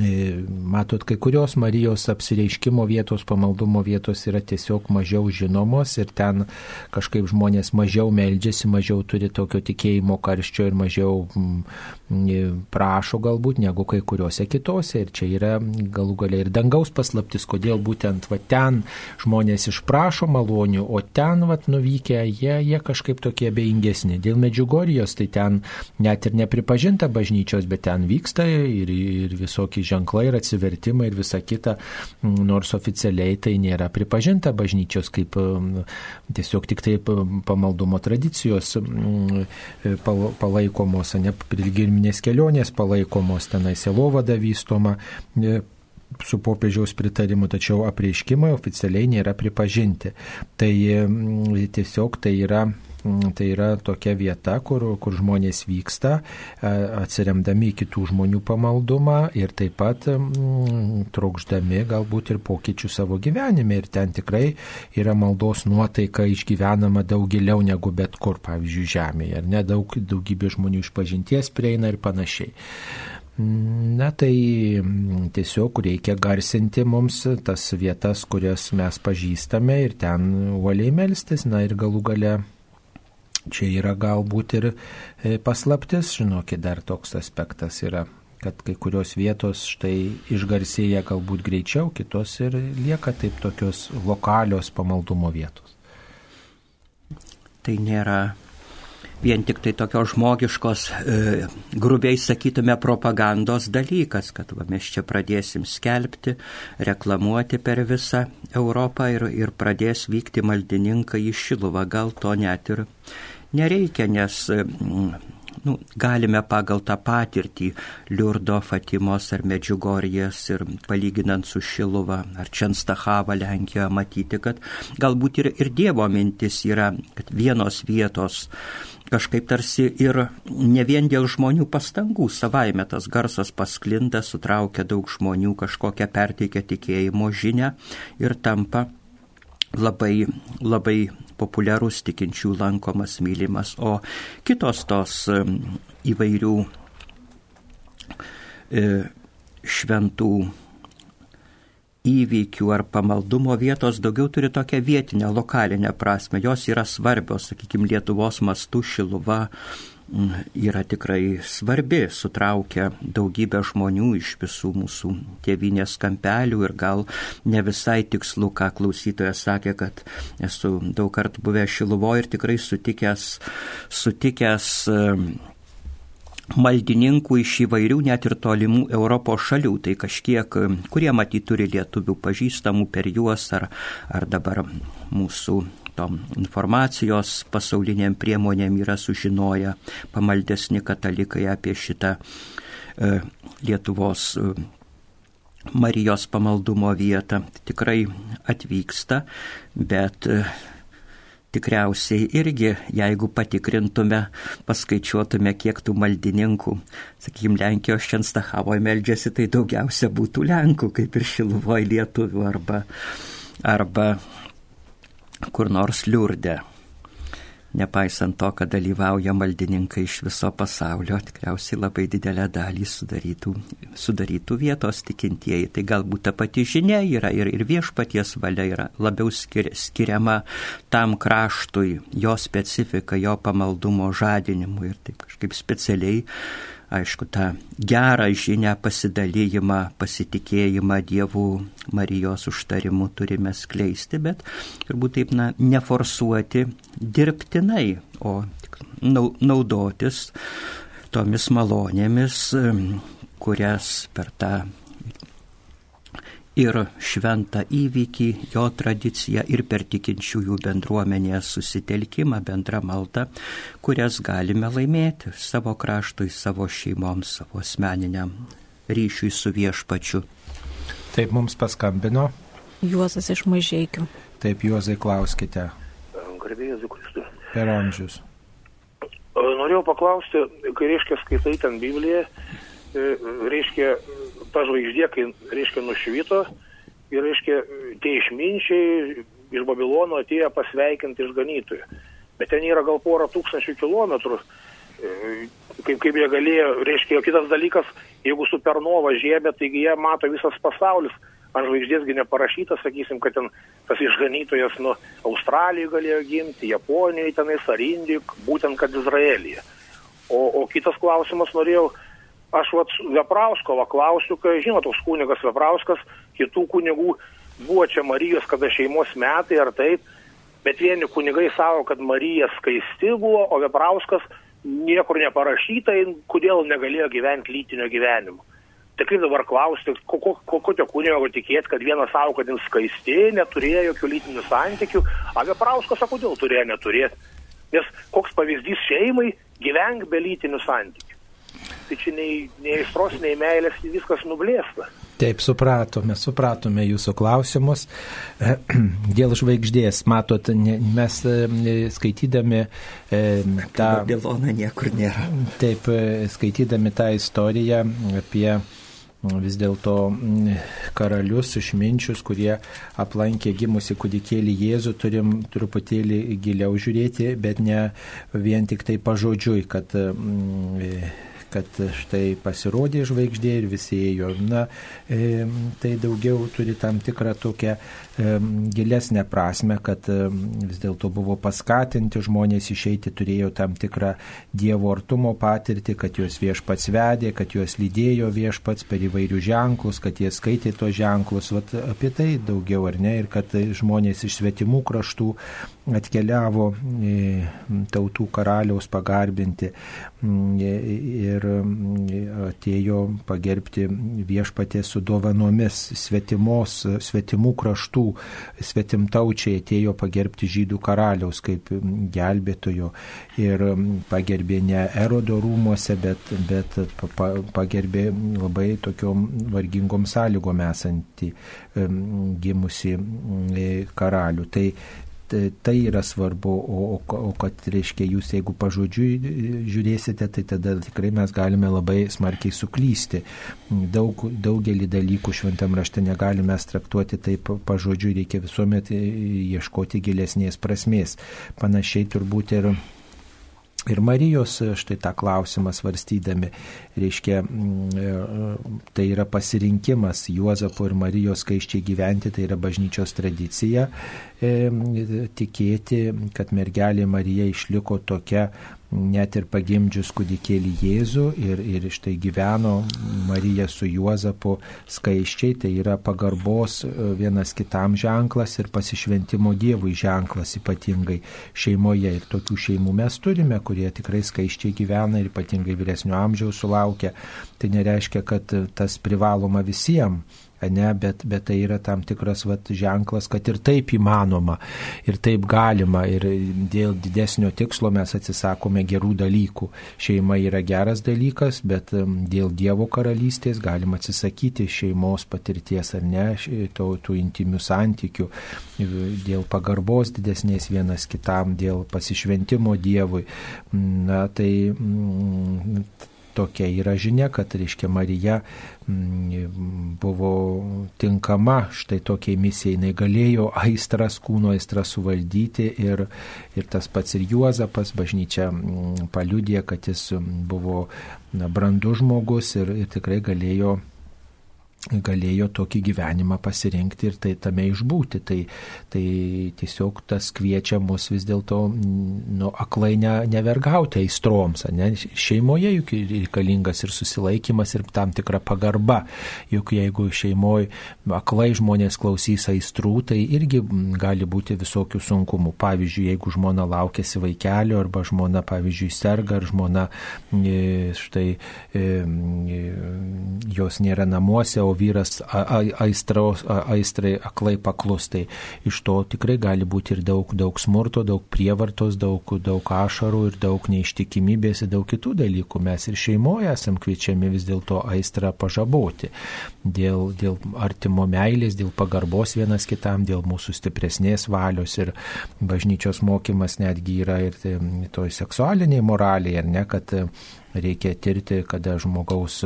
E, matot, kai kurios Marijos apsireiškimo vietos, pamaldumo vietos yra tiesiog mažiau žinomos ir ten kažkaip žmonės mažiau meldžiasi, mažiau turi tokio tikėjimo karščio ir mažiau mm, prašo galbūt negu kai kuriuose kitose. Ir čia yra galų galia ir dangaus paslaptis, kodėl būtent va ten žmonės išprašo malonių, o ten va nuvykę jie, jie kažkaip tokie beingesni. Dėl Medžiugorijos tai ten net ir nepripažinta bažnyčios, bet ten vyksta ir, ir visokie visokie ženklai ir atsivertimai ir visa kita, nors oficialiai tai nėra pripažinta bažnyčios kaip tiesiog tik taip pamaldumo tradicijos mm, palaikomos, ne pilgriminės kelionės palaikomos, tenai selovada vystoma e, su popiežiaus pritarimu, tačiau apreiškimai oficialiai nėra pripažinti. Tai tiesiog tai yra tai yra tokia vieta, kur, kur žmonės vyksta, e, atsiremdami į kitų žmonių pamaldumą ir taip pat mm, trokšdami galbūt ir pokyčių savo gyvenime. Ir ten tikrai yra maldos nuotaika išgyvenama daug giliau negu bet kur, pavyzdžiui, žemėje. Ar ne daug, daugybė žmonių iš pažinties prieina ir panašiai. Mm, na tai tiesiog reikia garsinti mums tas vietas, kurias mes pažįstame ir ten uoliai melstis, na ir galų gale Čia yra galbūt ir e, paslaptis, žinokit, dar toks aspektas yra, kad kai kurios vietos štai išgarsėja galbūt greičiau, kitos ir lieka taip tokios lokalios pamaldumo vietos. Tai nėra vien tik tai tokios žmogiškos, e, grubiai sakytume, propagandos dalykas, kad va, mes čia pradėsim skelbti, reklamuoti per visą Europą ir, ir pradės vykti maldininkai į Šiluvą. Gal to net ir nereikia, nes mm, nu, galime pagal tą patirtį Liurdo, Fatimos ar Medžiugorijas ir palyginant su Šiluva ar Čenstachava Lenkijoje matyti, kad galbūt ir, ir Dievo mintis yra, kad vienos vietos kažkaip tarsi ir ne vien dėl žmonių pastangų, savaime tas garsas pasklinda, sutraukia daug žmonių, kažkokią perteikia tikėjimo žinę ir tampa labai, labai populiarus tikinčių lankomas, mylimas, o kitos tos įvairių e, šventų įvykių ar pamaldumo vietos daugiau turi tokią vietinę, lokalinę prasme. Jos yra svarbios, sakykime, Lietuvos mastų šiluva yra tikrai svarbi, sutraukia daugybę žmonių iš visų mūsų tėvinės kampelių ir gal ne visai tikslu, ką klausytojas sakė, kad esu daug kartų buvęs šiluvoje ir tikrai sutikęs, sutikęs maldininkų iš įvairių net ir tolimų Europos šalių, tai kažkiek, kurie matyt turi lietuvių pažįstamų per juos ar, ar dabar mūsų tom informacijos pasauliniam priemonėm yra sužinoję pamaldesni katalikai apie šitą e, Lietuvos e, Marijos pamaldumo vietą. Tikrai atvyksta, bet e, tikriausiai irgi, jeigu patikrintume, paskaičiuotume, kiek tų maldininkų, sakykime, Lenkijos Šenstachavoje meldžiasi, tai daugiausia būtų Lenkų, kaip ir Šiluvoje lietuvių arba, arba kur nors liurdė nepaisant to, kad dalyvauja maldininkai iš viso pasaulio, tikriausiai labai didelę dalį sudarytų, sudarytų vietos tikintieji. Tai galbūt ta pati žinia yra ir, ir viešpaties valia yra labiau skir, skiriama tam kraštui, jo specifika, jo pamaldumo žadinimui ir taip kažkaip specialiai aišku, tą gerą žinę, pasidalymą, pasitikėjimą Dievų Marijos užtarimu turime skleisti, bet turbūt taip, na, neforsuoti dirbtinai, o naudotis tomis malonėmis, kurias per tą ir šventą įvykį, jo tradiciją ir per tikinčiųjų bendruomenės susitelkimą, bendrą maldą, kurias galime laimėti savo kraštui, savo šeimoms, savo asmeniniam ryšiui su viešpačiu. Taip mums paskambino. Juozas iš mažiekių. Taip, Juozai, klauskite. Garbėjai Zukristų. Per amžius. Norėjau paklausti, kai reiškia skaitai ten Bibliją, e, reiškia ta žvaigždė, kai, reiškia, nušvito ir, reiškia, tie išminčiai iš Babilono atėjo pasveikinti išganytojų. Bet ten yra gal porą tūkstančių kilometrų, e, kaip, kaip jie galėjo, reiškia, kitas dalykas, jeigu supernova žiebė, taigi jie mato visas pasaulis, ant žvaigždėsgi neparašyta, sakysim, kad ten tas išganytojas nuo Australijoje galėjo gimti, Japonijoje tenais ar Indijoje, būtent kad Izraelyje. O, o kitas klausimas norėjau, aš vat Veprauskovo klausiu, kai žinot, toks kunigas Veprauskas, kitų kunigų buvo čia Marijos kada šeimos metai ar taip, bet vieni kunigai savo, kad Marija skaisti buvo, o Veprauskas niekur neparašyta, kodėl negalėjo gyventi lytinio gyvenimo. Tai kaip dabar klausti, kokio ko, ko kunigo tikėti, kad vienas savo, kad jis skaisti, neturėjo jokių lytinių santykių, o Veprauskas, o kodėl turėjo neturėti? Nes koks pavyzdys šeimai gyvenk be lytinių santykių tai čia nei, nei aistros, nei meilės, viskas nublėsta. Taip, supratome, supratome jūsų klausimus. (clears throat) Dėl žvaigždės, matot, mes e, skaitydami e, tą... Babiloną niekur nėra. Taip, e, skaitydami tą istoriją apie vis dėlto karalius, išminčius, kurie aplankė gimusi kūdikėlį Jėzų, turim truputėlį giliau žiūrėti, bet ne vien tik tai pažodžiui, kad kad štai pasirodė žvaigždė ir visi ėjo. Na, e, tai daugiau turi tam tikrą tokią e, gilesnę prasme, kad e, vis dėlto buvo paskatinti žmonės išeiti, turėjo tam tikrą Dievo artumo patirtį, kad juos viešpats vedė, kad juos lydėjo viešpats per įvairių ženklus, kad jie skaitė tos ženklus. Vat apie tai daugiau ar ne, ir kad žmonės iš svetimų kraštų atkeliavo tautų karaliaus pagarbinti ir atėjo pagerbti viešpatė su dovanomis svetimos, svetimų kraštų, svetimtaučiai atėjo pagerbti žydų karaliaus kaip gelbėtojo ir pagerbė ne erodo rūmose, bet, bet pagerbė labai tokiom vargingom sąlygom esantį gimusi karalių. Tai tai yra svarbu, o, o, kad, reiškia, jūs jeigu pažodžiui žiūrėsite, tai tada tikrai mes galime labai smarkiai suklysti. Daug, daugelį dalykų šventam rašte negalime traktuoti taip pažodžiui, reikia visuomet ieškoti gilesnės prasmės. Panašiai turbūt ir Ir Marijos štai tą klausimą svarstydami, reiškia, tai yra pasirinkimas Juozapo ir Marijos skaiščiai gyventi, tai yra bažnyčios tradicija, e, tikėti, kad mergelė Marija išliko tokia net ir pagimdžius kūdikėlį Jėzų ir, ir štai gyveno Marija su Juozapu skaiščiai, tai yra pagarbos e, vienas kitam ženklas ir pasišventimo Dievui ženklas ypatingai šeimoje. Ir tokių šeimų mes turime, kurie tikrai skaiščiai gyvena ir ypatingai vyresnio amžiaus sulaukia. Tai nereiškia, kad tas privaloma visiems ne, bet, bet tai yra tam tikras vat, ženklas, kad ir taip įmanoma, ir taip galima, ir dėl didesnio tikslo mes atsisakome gerų dalykų. Šeima yra geras dalykas, bet dėl Dievo karalystės galima atsisakyti šeimos patirties ar ne, tų, tų intimių santykių, dėl pagarbos didesnės vienas kitam, dėl pasišventimo Dievui. Na, tai tokia yra žinia, kad, reiškia, Marija mm, buvo tinkama štai tokiai misijai, jinai galėjo aistras, kūno aistras suvaldyti ir, ir tas pats ir Juozapas, bažnyčia mm, paliudė, kad jis buvo na, brandus žmogus ir, ir tikrai galėjo galėjo tokį gyvenimą pasirinkti ir tai tame išbūti. Tai, tai tiesiog tas kviečia mus vis dėlto nu, aklai ne, nevergauti aistroms. Ne? Šeimoje juk reikalingas ir susilaikimas ir tam tikra pagarba. Juk jeigu šeimoje aklai žmonės klausys aistrų, tai irgi gali būti visokių sunkumų. Pavyzdžiui, jeigu žmona laukiasi vaikelio arba žmona, pavyzdžiui, serga ar žmona e, štai e, e, jos nėra namuose, o vyras aistros, aistrai aklai paklustai. Iš to tikrai gali būti ir daug, daug smurto, daug prievartos, daug, daug ašarų ir daug neištikimybės ir daug kitų dalykų. Mes ir šeimoje esam kviečiami vis dėlto aistrą pažaboti. Dėl, dėl artimo meilės, dėl pagarbos vienas kitam, dėl mūsų stipresnės valios ir bažnyčios mokymas netgi yra ir toj seksualiniai moraliai, ar ne, kad reikia tirti, kada žmogaus,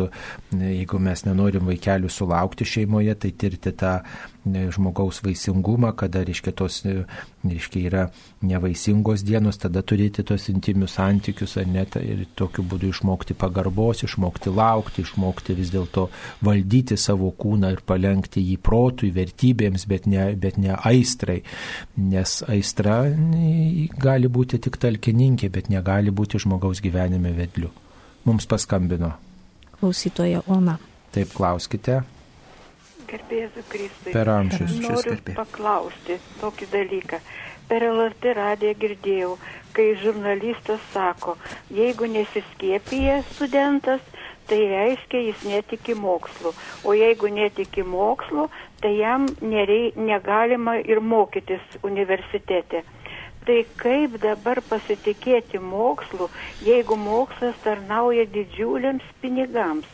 jeigu mes nenorim vaikelių sulaukti šeimoje, tai tirti tą žmogaus vaisingumą, kada, reiškia, tos, reiškia, yra nevaisingos dienos, tada turėti tos intimius santykius, ar net ir tokiu būdu išmokti pagarbos, išmokti laukti, išmokti vis dėlto valdyti savo kūną ir palengti jį protui, vertybėms, bet ne, bet ne aistrai, nes aistra gali būti tik talkininkė, bet negali būti žmogaus gyvenime vedliu mums paskambino. Klausytoja Ona. Taip, klauskite. Gerbėsiu Kristui. Per amžius. Noriu paklausti tokį dalyką. Per LRT radiją girdėjau, kai žurnalistas sako, jeigu nesiskiepyja studentas, tai reiškia, jis netiki mokslu. O jeigu netiki mokslu, tai jam nerei, negalima ir mokytis universitete. Tai kaip dabar pasitikėti mokslu, jeigu mokslas tarnauja didžiuliams pinigams?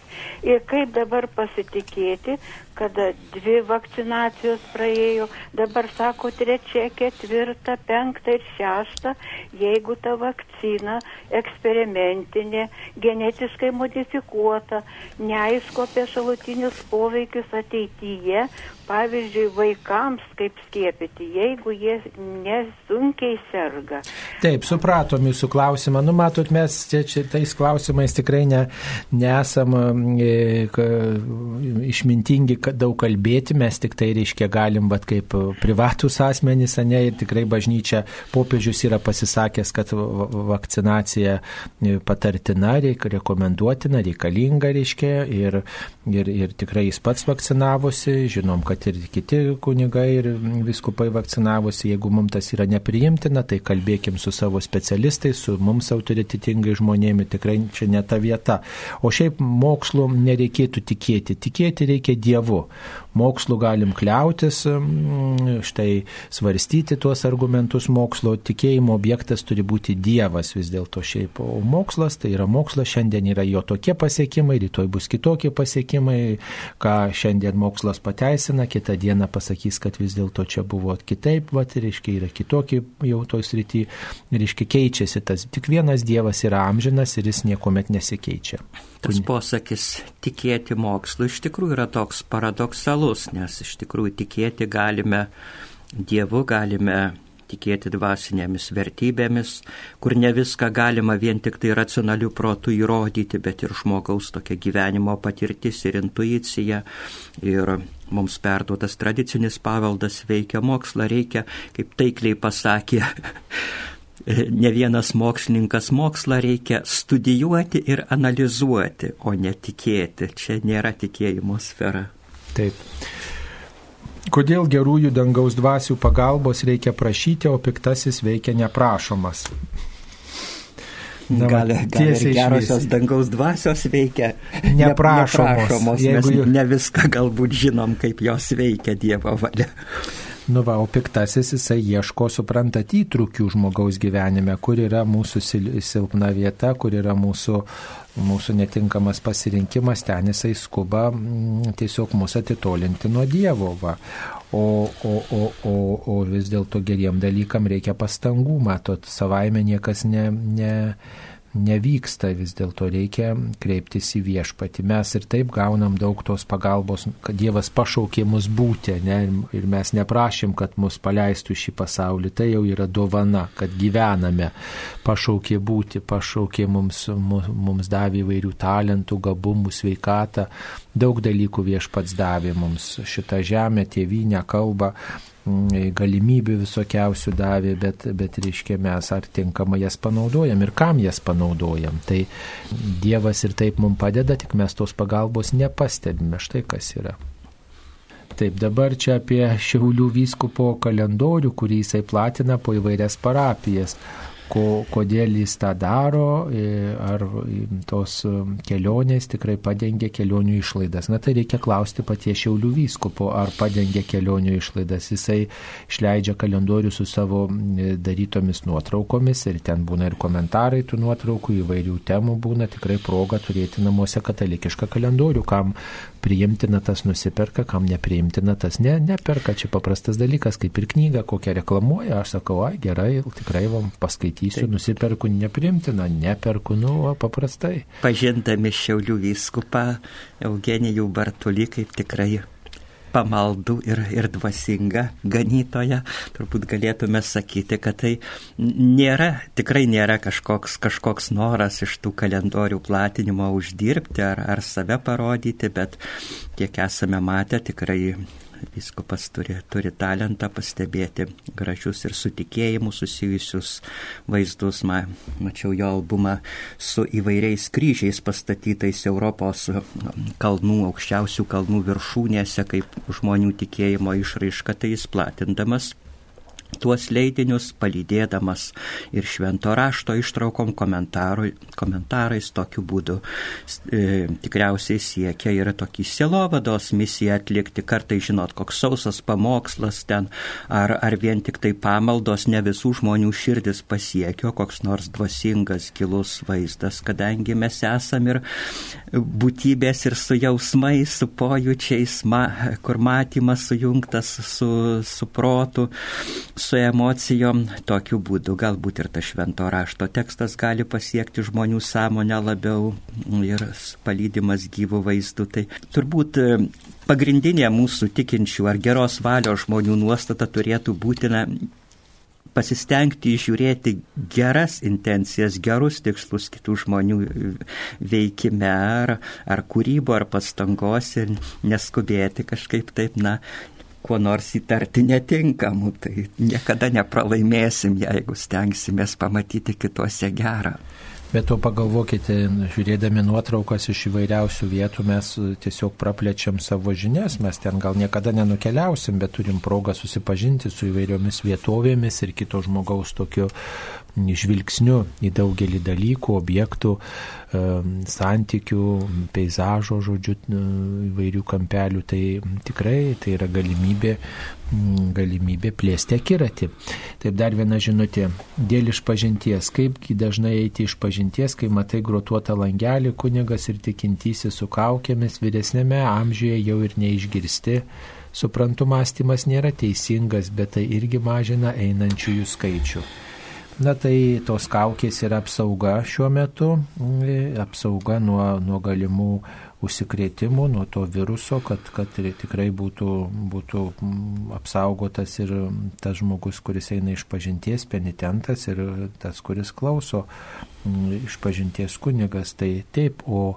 Ir kaip dabar pasitikėti, kada dvi vakcinacijos praėjo, dabar sako trečia, ketvirta, penkta ir šešta, jeigu ta vakcina eksperimentinė, genetiškai modifikuota, neaišku apie šalutinius poveikius ateityje, pavyzdžiui, vaikams kaip skiepyti, jeigu jie nesunkiai serga. Taip, supratom jūsų klausimą. Nu, matot, mes čia, čia tais klausimais tikrai ne, nesam e, išmintingi daug kalbėti, mes tik tai, reiškia, galim, bet kaip privatus asmenys, ne, ir tikrai bažnyčia, popiežius yra pasisakęs, kad vakcinacija patartina, reik, rekomenduotina, reikalinga, reiškia, ir, ir, ir tikrai jis pats vakcinavosi, žinom, kad ir kiti kunigai ir viskupai vakcinavosi, jeigu mums tas yra nepriimtina, tai kalbėkim su savo specialistais, su mums autoritetingai žmonėmi, tikrai čia ne ta vieta. O šiaip mokslu nereikėtų tikėti, tikėti reikia Dievu. vou. Mokslu galim kliautis, štai svarstyti tuos argumentus mokslo, tikėjimo objektas turi būti Dievas vis dėlto šiaip, o mokslas tai yra mokslas, šiandien yra jo tokie pasiekimai, rytoj bus kitokie pasiekimai, ką šiandien mokslas pateisina, kitą dieną pasakys, kad vis dėlto čia buvo kitaip, va, reiškia, yra kitokie jau toj srity, reiškia, keičiasi tas, tik vienas Dievas yra amžinas ir jis niekuomet nesikeičia. Tas posakis tikėti mokslu iš tikrųjų yra toks paradoksalus, nes iš tikrųjų tikėti galime Dievu, galime tikėti dvasinėmis vertybėmis, kur ne viską galima vien tik tai racionalių protų įrodyti, bet ir žmogaus tokia gyvenimo patirtis ir intuicija. Ir mums perduotas tradicinis paveldas veikia mokslą, reikia, kaip taikliai pasakė (laughs) ne vienas mokslininkas mokslą reikia studijuoti ir analizuoti, o ne tikėti. Čia nėra tikėjimo sfera. Taip. Kodėl gerųjų dangaus dvasių pagalbos reikia prašyti, o piktasis veikia neprašomas? Na, gal, gal ir gerosios dangaus dvasios veikia neprašomos. neprašomos Jeigu... Mes ne viską galbūt žinom, kaip jos veikia Dievo valia. Nu va, o piktasis jisai ieško, suprantat, įtrūkių žmogaus gyvenime, kur yra mūsų silpna vieta, kur yra mūsų, mūsų netinkamas pasirinkimas, ten jisai skuba mm, tiesiog mūsų atitolinti nuo Dievo. Va. O, o, o, o, o vis dėlto geriem dalykam reikia pastangų, matot, savaime niekas ne. ne nevyksta, vis dėlto reikia kreiptis į viešpatį. Mes ir taip gaunam daug tos pagalbos, kad Dievas pašaukė mus būti, ne, ir mes neprašym, kad mus paleistų šį pasaulį. Tai jau yra dovana, kad gyvename, pašaukė būti, pašaukė mums, mums, davė įvairių talentų, gabumų, sveikatą, daug dalykų viešpats davė mums šitą žemę, tėvynę, kalbą galimybių visokiausių davė, bet, bet reiškia mes ar tinkamai jas panaudojam ir kam jas panaudojam. Tai Dievas ir taip mums padeda, tik mes tos pagalbos nepastebime. Štai kas yra. Taip, dabar čia apie Šiaulių vyskupo kalendorių, kurį jisai platina po įvairias parapijas ko, kodėl jis tą daro, e, ar tos e, kelionės tikrai padengia kelionių išlaidas. Na tai reikia klausti patie Šiaulių vyskupo, ar padengia kelionių išlaidas. Jisai išleidžia kalendorių su savo e, darytomis nuotraukomis ir ten būna ir komentarai tų nuotraukų, įvairių temų būna tikrai proga turėti namuose katalikišką kalendorių, kam priimtina tas nusiperka, kam nepriimtina tas ne, neperka. Čia paprastas dalykas, kaip ir knyga, kokią reklamuoja, aš sakau, ai gerai, tikrai vam paskaitysiu, Taip. nusiperku nepriimtina, neperku, nu, o paprastai. Pažindami Šiaulių vyskupą Eugenijų Bartulį kaip tikrai pamaldų ir, ir dvasinga ganytoja, turbūt galėtume sakyti, kad tai nėra, tikrai nėra kažkoks, kažkoks noras iš tų kalendorių platinimo uždirbti ar, ar save parodyti, bet kiek esame matę, tikrai Viskupas turi, turi talentą pastebėti gražius ir su tikėjimu susijusius vaizdus. Ma, mačiau jo albumą su įvairiais kryžiais pastatytais Europos kalnų, aukščiausių kalnų viršūnėse, kaip žmonių tikėjimo išraiška, tai jis platindamas tuos leidinius palydėdamas ir švento rašto ištraukom komentarais tokiu būdu e, tikriausiai siekia ir tokį sielovados misiją atlikti. Kartai žinot, koks sausas pamokslas ten, ar, ar vien tik tai pamaldos ne visų žmonių širdis pasiekio, koks nors dvasingas gilus vaizdas, kadangi mes esam ir būtybės ir su jausmais, su pojūčiais, ma, kur matymas sujungtas su, su protu, su emocijom, tokiu būdu galbūt ir tas švento rašto tekstas gali pasiekti žmonių sąmonę labiau ir palydimas gyvų vaizdų. Tai turbūt e, pagrindinė mūsų tikinčių ar geros valios žmonių nuostata turėtų būti na, pasistengti žiūrėti geras intencijas, gerus tikslus kitų žmonių veikime ar, ar kūrybo, ar pastangos ir neskubėti kažkaip taip, na, kuo nors įtarti netinkamų, tai niekada nepralaimėsim, jeigu stengsimės pamatyti kituose gerą. Bet to pagalvokite, žiūrėdami nuotraukas iš įvairiausių vietų, mes tiesiog praplečiam savo žinias, mes ten gal niekada nenukeliausim, bet turim progą susipažinti su įvairiomis vietovėmis ir kito žmogaus tokiu žvilgsniu į daugelį dalykų, objektų, santykių, peizažo, žodžiu, įvairių kampelių. Tai tikrai tai yra galimybė, galimybė plėsti akiratį. Taip dar viena žinutė. Dėl išpažinties. Kaipgi dažnai eiti išpažinties, kai matai grotuotą langelį, kunigas ir tikintysi su kaukėmis, vyresnėme amžiuje jau ir neišgirsti. Suprantu, mąstymas nėra teisingas, bet tai irgi mažina einančiųjų skaičių. Na tai tos kaukės yra apsauga šiuo metu, apsauga nuo, nuo galimų užsikrėtimų, nuo to viruso, kad, kad tikrai būtų, būtų apsaugotas ir tas žmogus, kuris eina iš pažinties, penitentas ir tas, kuris klauso iš pažinties kunigas. Tai taip, o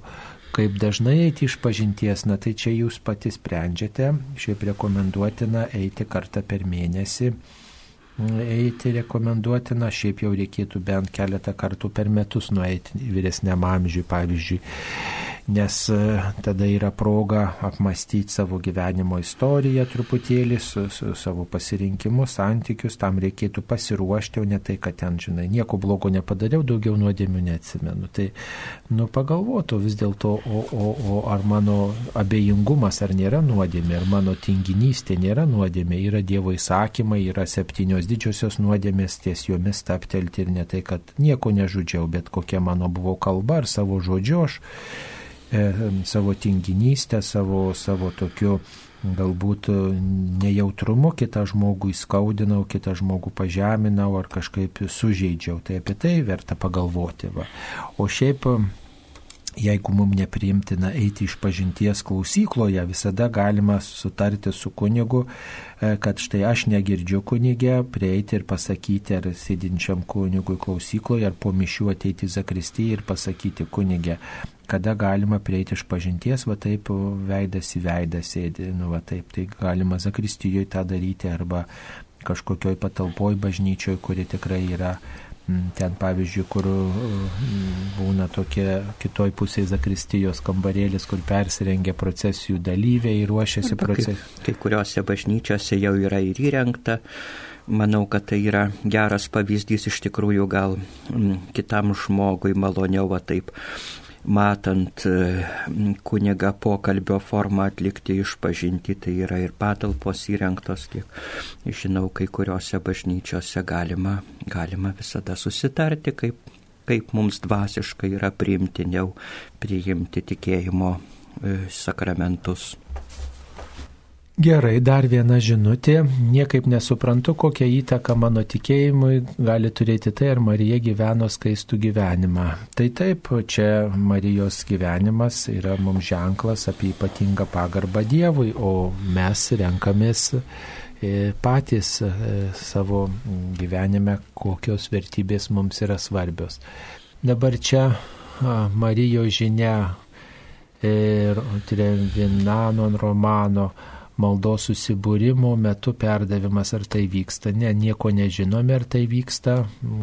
kaip dažnai eiti iš pažinties, na tai čia jūs pati sprendžiate, šiaip rekomenduotina eiti kartą per mėnesį eiti rekomenduotina, šiaip jau reikėtų bent keletą kartų per metus nueiti vyresniam amžiui, pavyzdžiui nes e, tada yra proga apmastyti savo gyvenimo istoriją truputėlį, su, su savo pasirinkimu, santykius, tam reikėtų pasiruošti, o ne tai, kad ten, žinai, nieko blogo nepadariau, daugiau nuodėmių neatsimenu. Tai, nu, pagalvotų vis dėlto, o, o, o ar mano abejingumas ar nėra nuodėmė, ar mano tinginystė nėra nuodėmė, yra Dievo įsakymai, yra septynios didžiosios nuodėmės, ties jomis taptelti ir ne tai, kad nieko nežudžiau, bet kokia mano buvo kalba ar savo žodžiu aš E, savo tinginystę, savo, savo tokiu galbūt nejautrumu kitą žmogų įskaudinau, kitą žmogų pažeminau ar kažkaip sužeidžiau. Tai apie tai verta pagalvoti. Va. O šiaip jeigu mums nepriimtina eiti iš pažinties klausykloje, visada galima sutarti su kunigu, e, kad štai aš negirdžiu kunigę, prieiti ir pasakyti ar sėdinčiam kunigui klausykloje, ar po mišių ateiti zakristyje ir pasakyti kunigę, kada galima prieiti iš pažinties, va taip veidas į veidą sėdi, nu va taip, tai galima zakristijoje tą daryti arba kažkokioj patalpoj bažnyčioj, kuri tikrai yra ten pavyzdžiui, kur mm, būna tokie kitoj pusėje zakristijos kambarėlis, kur persirengia procesijų dalyviai ir ruošiasi procesijų. Kai, kai kuriuose bažnyčiose jau yra ir įrengta. Manau, kad tai yra geras pavyzdys iš tikrųjų gal m, mm, kitam žmogui maloniau va taip matant e, kuniga pokalbio formą atlikti išpažinti, tai yra ir patalpos įrengtos, kiek žinau, kai kuriuose bažnyčiose galima, galima visada susitarti, kaip, kaip mums dvasiškai yra priimtiniau priimti tikėjimo e, sakramentus. Gerai, dar viena žinutė. Niekaip nesuprantu, kokią įtaką mano tikėjimui gali turėti tai, ar Marija gyveno skaistų gyvenimą. Tai taip, čia Marijos gyvenimas yra mums ženklas apie ypatingą pagarbą Dievui, o mes renkamės e, patys e, savo gyvenime, kokios vertybės mums yra svarbios. Dabar čia Marijos žinia ir Trevinano romano maldos susibūrimo metu perdavimas, ar tai vyksta. Ne, nieko nežinome, ar tai vyksta,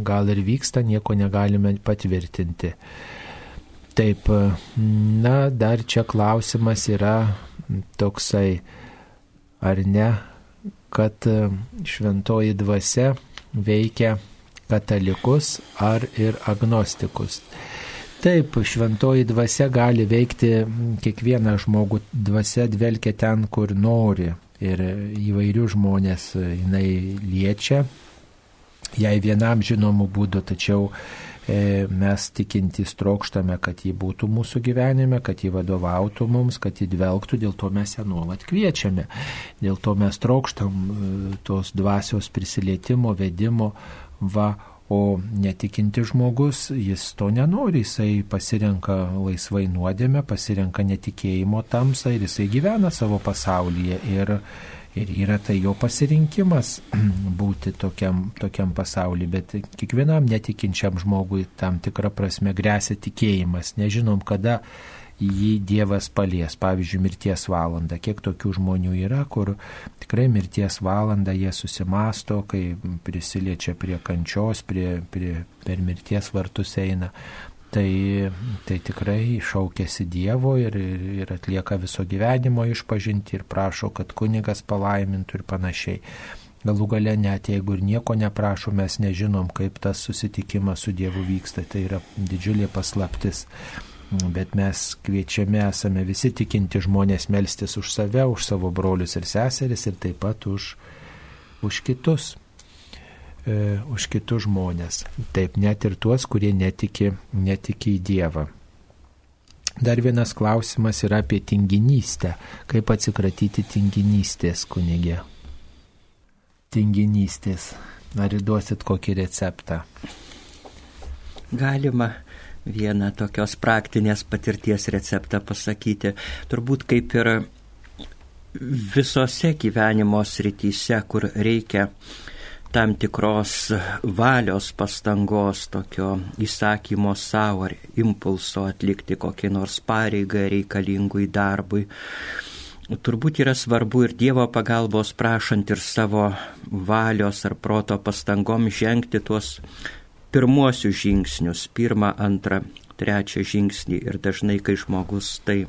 gal ir vyksta, nieko negalime patvirtinti. Taip, na, dar čia klausimas yra toksai, ar ne, kad šventoji dvasia veikia katalikus ar ir agnostikus. Taip, šventoji dvasia gali veikti kiekvieną žmogų, dvasia dvelkia ten, kur nori ir įvairių žmonės jinai liečia, jai vienam žinomų būdų, tačiau e, mes tikintys trokštame, kad ji būtų mūsų gyvenime, kad ji vadovautų mums, kad ji dvelgtų, dėl to mes ją nuolat kviečiame. Dėl to mes trokštam e, tos dvasios prisilietimo, vedimo, va, O netikinti žmogus, jis to nenori, jisai pasirenka laisvai nuodėmę, pasirenka netikėjimo tamsą ir jisai gyvena savo pasaulyje. Ir, ir yra tai jo pasirinkimas (clears throat) būti tokiam, tokiam pasauliu, bet kiekvienam netikinčiam žmogui tam tikrą prasme grėsia tikėjimas. Nežinom, kada jį Dievas palies, pavyzdžiui, mirties valandą. Kiek tokių žmonių yra, kur tikrai mirties valandą jie susimasto, kai prisiliečia prie kančios, prie, prie, per mirties vartus eina. Tai, tai tikrai šaukėsi Dievo ir, ir atlieka viso gyvenimo išpažinti ir prašo, kad kunigas palaimintų ir panašiai. Galų gale net jeigu ir nieko neprašo, mes nežinom, kaip tas susitikimas su Dievu vyksta. Tai yra didžiulė paslaptis. Bet mes kviečiame, esame visi tikinti žmonės melstis už save, už savo brolius ir seseris ir taip pat už, už kitus e, už kitus žmonės. Taip, net ir tuos, kurie netiki, netiki į Dievą. Dar vienas klausimas yra apie tinginystę. Kaip atsikratyti tinginystės, kunigė? Tinginystės. Ar įduosit kokį receptą? Galima vieną tokios praktinės patirties receptą pasakyti. Turbūt kaip ir visose gyvenimo srityse, kur reikia tam tikros valios pastangos, tokio įsakymo savo ar impulso atlikti kokį nors pareigą reikalingui darbui. Turbūt yra svarbu ir Dievo pagalbos prašant ir savo valios ar proto pastangom žengti tuos pirmuosius žingsnius, pirmą, antrą, trečią žingsnį ir dažnai, kai žmogus tai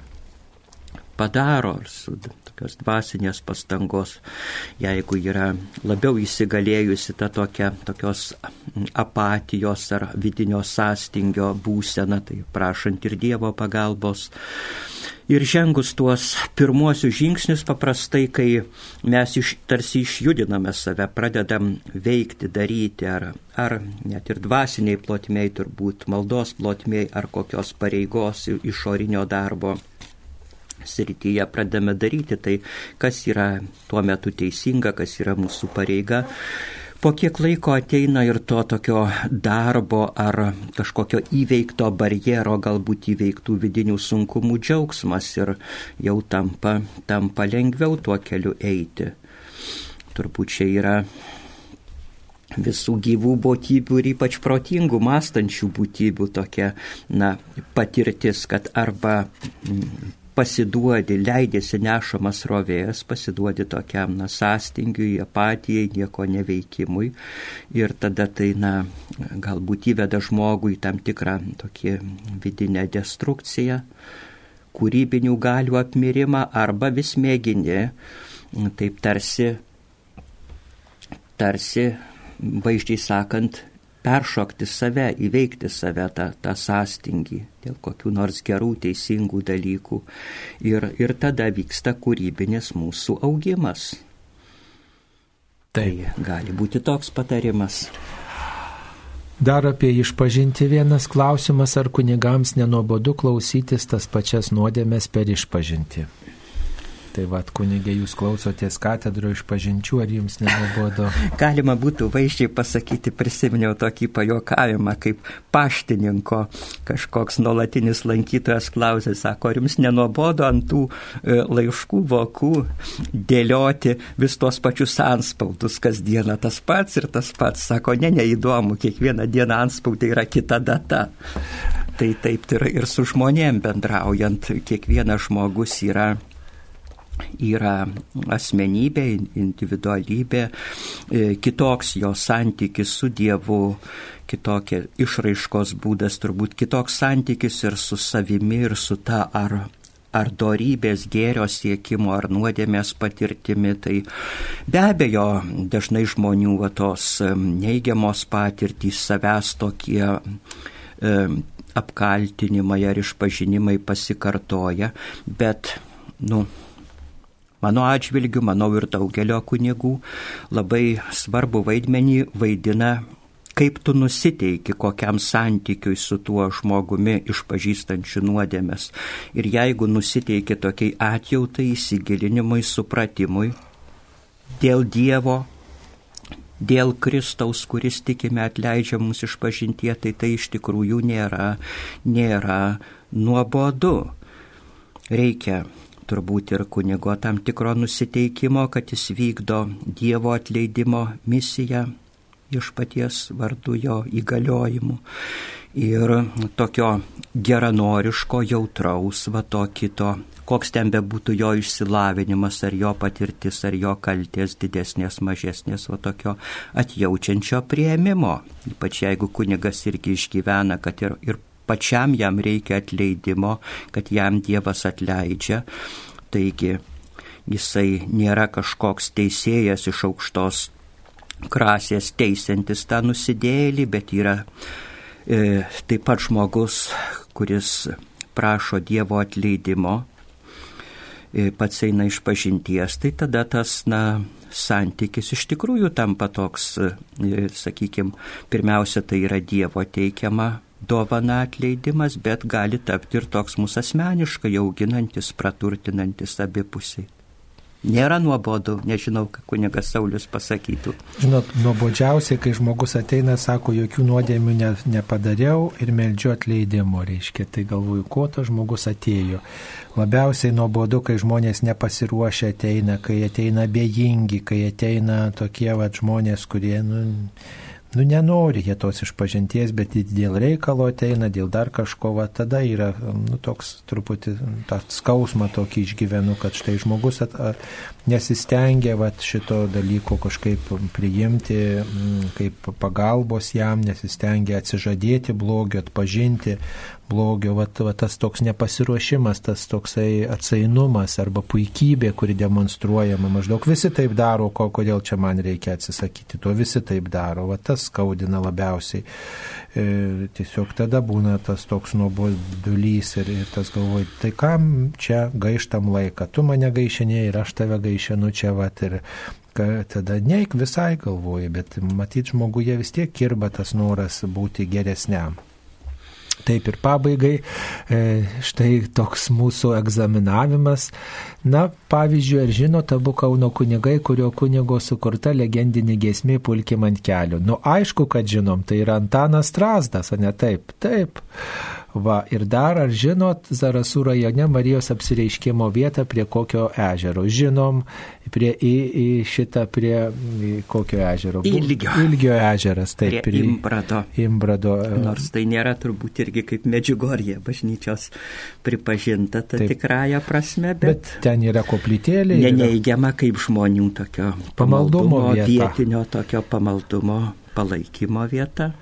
padaro su tokios dvasinės pastangos, jeigu yra labiau įsigalėjusi ta tokia, tokios apatijos ar vidinio sąstingio būsena, tai prašant ir Dievo pagalbos. Ir žengus tuos pirmuosius žingsnius paprastai, kai mes iš, tarsi išjudiname save, pradedam veikti, daryti, ar, ar net ir dvasiniai plotmiai, turbūt maldos plotmiai, ar kokios pareigos išorinio darbo srityje pradame daryti, tai kas yra tuo metu teisinga, kas yra mūsų pareiga. Po kiek laiko ateina ir to tokio darbo ar kažkokio įveikto barjero, galbūt įveiktų vidinių sunkumų džiaugsmas ir jau tampa, tampa lengviau tuo keliu eiti. Turbūt čia yra visų gyvų būtybių ir ypač protingų, mąstančių būtybių tokia, na, patirtis, kad arba pasiduodi, leidėsi nešamas rovėjas, pasiduodi tokiam na, sąstingiui, apatijai, nieko neveikimui. Ir tada tai, na, galbūt įveda žmogų į tam tikrą tokį vidinę destrukciją, kūrybinių galių apmirimą arba vis mėgini, taip tarsi, tarsi, vaizdžiai sakant, peršokti save, įveikti save tą, tą sąstingį dėl kokių nors gerų, teisingų dalykų. Ir, ir tada vyksta kūrybinis mūsų augimas. Tai gali būti toks patarimas. Dar apie išpažinti vienas klausimas, ar kunigams nenuobodu klausytis tas pačias nuodėmės per išpažinti. Tai vad, kunigė, jūs klausotės katedro iš pažinčių, ar jums nenuobodo? (laughs) Galima būtų vaizdžiai pasakyti, prisiminiau tokį pajokavimą, kaip paštininko kažkoks nuolatinis lankytojas klausė, sako, ar jums nenuobodo ant tų e, laiškų vokų dėlioti vis tos pačius anspaudus kasdieną tas pats ir tas pats. Sako, ne, neįdomu, kiekvieną dieną anspaudai yra kita data. Tai taip yra ir su žmonėm bendraujant, kiekvienas žmogus yra yra asmenybė, individualybė, e, kitoks jo santykis su Dievu, kitokia išraiškos būdas, turbūt kitoks santykis ir su savimi, ir su ta ar ar dorybės gėrio siekimo, ar nuodėmės patirtimi, tai be abejo dažnai žmonių va, tos neigiamos patirtys, savęs tokie e, apkaltinimai ar išpažinimai pasikartoja, bet, nu, Mano atžvilgiu, manau ir daugelio kunigų labai svarbu vaidmenį vaidina kaip tu nusiteiki kokiam santykiui su tuo žmogumi išpažįstančiu nuodėmės. Ir jeigu nusiteiki tokiai atjautai, įsigilinimui, supratimui dėl Dievo, dėl Kristaus, kuris tikime atleidžia mums išpažintie, tai tai iš tikrųjų nėra, nėra nuobodu. Reikia turbūt ir kunigo tam tikro nusiteikimo, kad jis vykdo Dievo atleidimo misiją iš paties vardu jo įgaliojimų. Ir tokio geranoriško, jautraus, va to kito, koks ten bebūtų jo išsilavinimas, ar jo patirtis, ar jo kalties didesnės, mažesnės, va tokio atjaučiančio prieimimo. Ypač jeigu kunigas irgi išgyvena, kad ir, ir pačiam jam reikia atleidimo, kad jam Dievas atleidžia. Taigi jisai nėra kažkoks teisėjas iš aukštos krasės teisiantis tą nusidėlį, bet yra e, taip pat žmogus, kuris prašo Dievo atleidimo, e, pats eina iš pažinties, tai tada tas, na, santykis iš tikrųjų tampa toks, e, sakykime, pirmiausia, tai yra Dievo teikiama dovana atleidimas, bet gali tapti ir toks mūsų asmeniškai auginantis, praturtinantis abipusiai. Nėra nuobodu, nežinau, ką kunigas Saulis pasakytų. Žinot, nuobodžiausiai, kai žmogus ateina, sako, jokių nuodėmių ne, nepadariau ir meldžiu atleidimo, reiškia, tai galvoju, ko tas žmogus atėjo. Labiausiai nuobodu, kai žmonės nepasiruošę ateina, kai ateina bejingi, kai ateina tokie va žmonės, kurie, nu, nu nenori jie tos išpažinties, bet dėl reikalo ateina, dėl dar kažko, va tada yra, nu toks truputį tą skausmą tokį išgyvenu, kad štai žmogus at, a, nesistengia va šito dalyko kažkaip priimti, kaip pagalbos jam, nesistengia atsižadėti blogio, atpažinti blogio, va, va tas toks nepasiruošimas, tas toksai atsainumas arba puikybė, kuri demonstruojama, maždaug visi taip daro, ko, kodėl čia man reikia atsisakyti, to visi taip daro, va tas skaudina labiausiai. E, tiesiog tada būna tas toks nuobodulys ir, ir tas galvoj, tai kam čia gaištam laiką, tu mane gaišinėjai ir aš tave gaišinu čia va ir kad tada neik visai galvoji, bet matyt žmoguje vis tiek kirba tas noras būti geresniam. Taip ir pabaigai, e, štai toks mūsų egzaminavimas. Na, pavyzdžiui, ar žinote abu Kauno kunigai, kurio kunigo sukurta legendinė gesmė pulkim ant kelių? Nu, aišku, kad žinom, tai yra Antanas Trasdas, o ne taip? Taip. Va, ir dar ar žinot Zarasų rajone Marijos apsireiškimo vietą prie kokio ežero? Žinom, prie į, į šitą, prie į kokio ežero? Ilgio. Ilgio ežeras, taip. Prie, prie Imbrado. Imbrado. Nors tai nėra turbūt irgi kaip Medžiugorje bažnyčios pripažinta ta taip. tikrąją prasme, bet, bet ten yra koplytėlė. Neneigiama kaip žmonių tokio pamaldumo, pamaldumo vieta. vietinio tokio pamaldumo palaikymo vieta.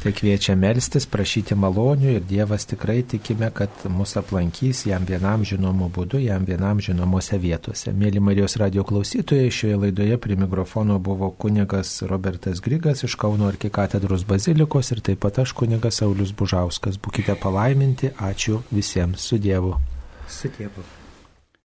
Tai kviečia melstis, prašyti malonių ir Dievas tikrai tikime, kad mus aplankys jam vienam žinomu būdu, jam vienam žinomose vietose. Mėly Marijos radio klausytojai, šioje laidoje prie mikrofono buvo kunigas Robertas Grigas iš Kauno arkikatedros bazilikos ir taip pat aš kunigas Saulis Bužauskas. Būkite palaiminti, ačiū visiems su Dievu. Su Dievu.